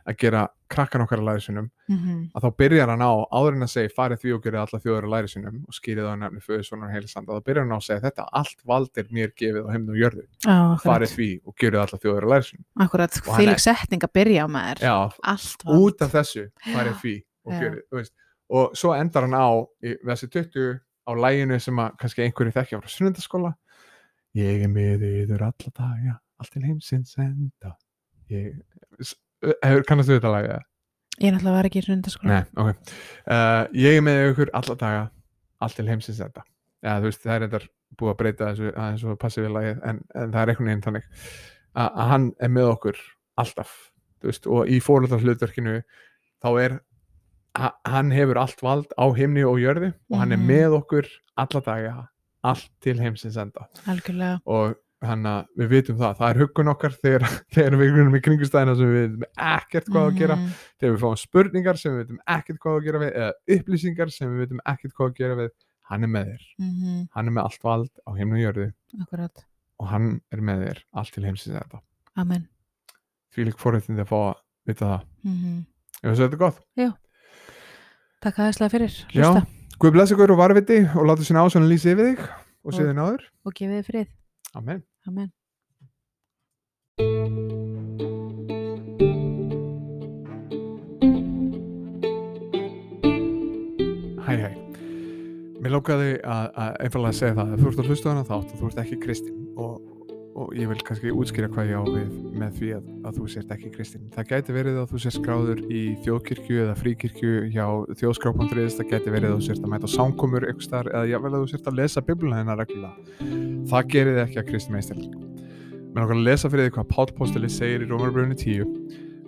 að gera krakkan okkar lærisunum Mm -hmm. að þá byrjar hann á, áður en að segja farið því og gerið alla þjóður að lærisunum og skýrið á nefni föðusvonar heilisanda, þá byrjar hann á að segja þetta allt vald er mér gefið á heimn og jörðu. Já, farið því og gerið alla þjóður að lærisunum Akkurat, lík setning að byrja á maður. já, Allt vald. út af þessu farið því og og svo endar hann á í versi 20 á læginu sem að kannski einhverju þekkja frá sunnundaskóla ég er með yður alla daga allt til heimsins enda ég kannastu þetta eða? Ég náttúrulega var ekki í sundarskóla. Nei, ok uh, ég er með ykkur alla daga allt til heimsins enda ja, veist, það er þetta búið að breyta þessu aðeins og passi við lagið en, en það er einhvern veginn þannig að að hann er með okkur alltaf veist, og í fórhaldar hlutverkinu þá er hann hefur allt vald á himni og jörði og hann er Mhm. með okkur alla daga allt til heimsins enda Algjörlega. og hann að við vitum það, það er huggun okkar þegar, þegar við grunum í kringustæðina sem við vitum ekkert hvað að gera Mhm. þegar við fáum spurningar sem við vitum ekkert hvað að gera við eða upplýsingar sem við vitum ekkert hvað að gera við hann er með þér, Mhm. hann er með allt vald á himnu og jörðu Akkurat. og hann er með þér allt til heimsins þetta Amen. lík forréttindi að fá að vita það Mm ef þessu þetta er gott Takk aðeinslega fyrir. Já. Hlusta Guð bless ykkur og varviti og láta sinna ásvöna lýsa yfir þig og Og- síðan áður og gefið þið frið. Amen Amen. Hæ hæ Mér lókaði að, að einfallega segja það að þú ert að hlusta á hana þátt og þú ert ekki kristinn og, og ég vil kannski útskýra hvað ég á við með því að, að þú sért ekki kristinn. Það gæti verið að þú sért skráður í þjóðkirkju eða fríkirkju hjá þjóðskrá.is, það gæti verið að þú sért að mæta samkomur ykkur starf eða jável að þú sért að lesa bibluna hennar reglulega. Það gerir þið ekki að kristinn meistelning. Mér lókar að lesa fyrir því hvað Páll Pósteli segir í Rómarbröfni 10.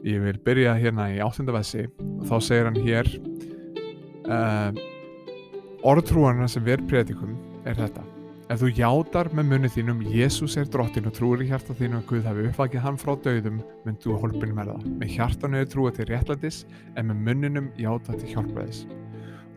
Ég vil byrja hérna í 8. vessi og þá segir hann hér uh, orðtrúarna sem við predikum er þetta ef þú játar með munni þínum Jésús er drottin og trúir í hjarta þínu að Guð hafi uppvakið hann frá dauðum mynd þú hólpin verða. Með hjartanu er trúa til réttlætis en með munninum játa til hjálpræðis.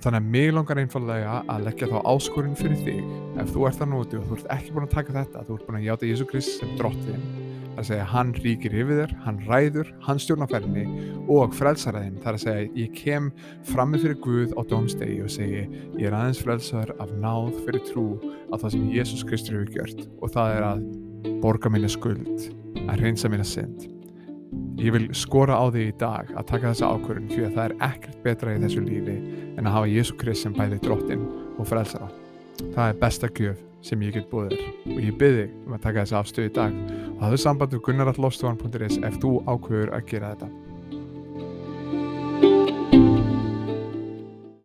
Þannig að mig langar einfallega að leggja þá áskorun fyrir þig. Ef þú ert það núti og þú ert ekki búin að taka þetta þú ert búin að játa Jésú Krist sem drottin að segja hann ríkir yfir þér, hann ræður, hann stjórnaferðinni og frelsaraðinn, það er að segja ég kem frammi fyrir Guð á dómstegi og segi ég er aðeins frelsaður af náð fyrir trú á það sem Jésús Kristur hefur gjört og það er að borga minni skuld, að reynsa minna synd. Ég vil skora á því í dag að taka þessa ákvörðun því að það er ekkert betra í þessu lífi en að hafa Jésú Krist sem bæði drottin og frelsara. Það er besta gjöf sem ég get búið þér og ég byrði um að taka þessa afstöð í dag og hafðu samband við gunnarallofstofan.is ef þú ákveður að gera þetta.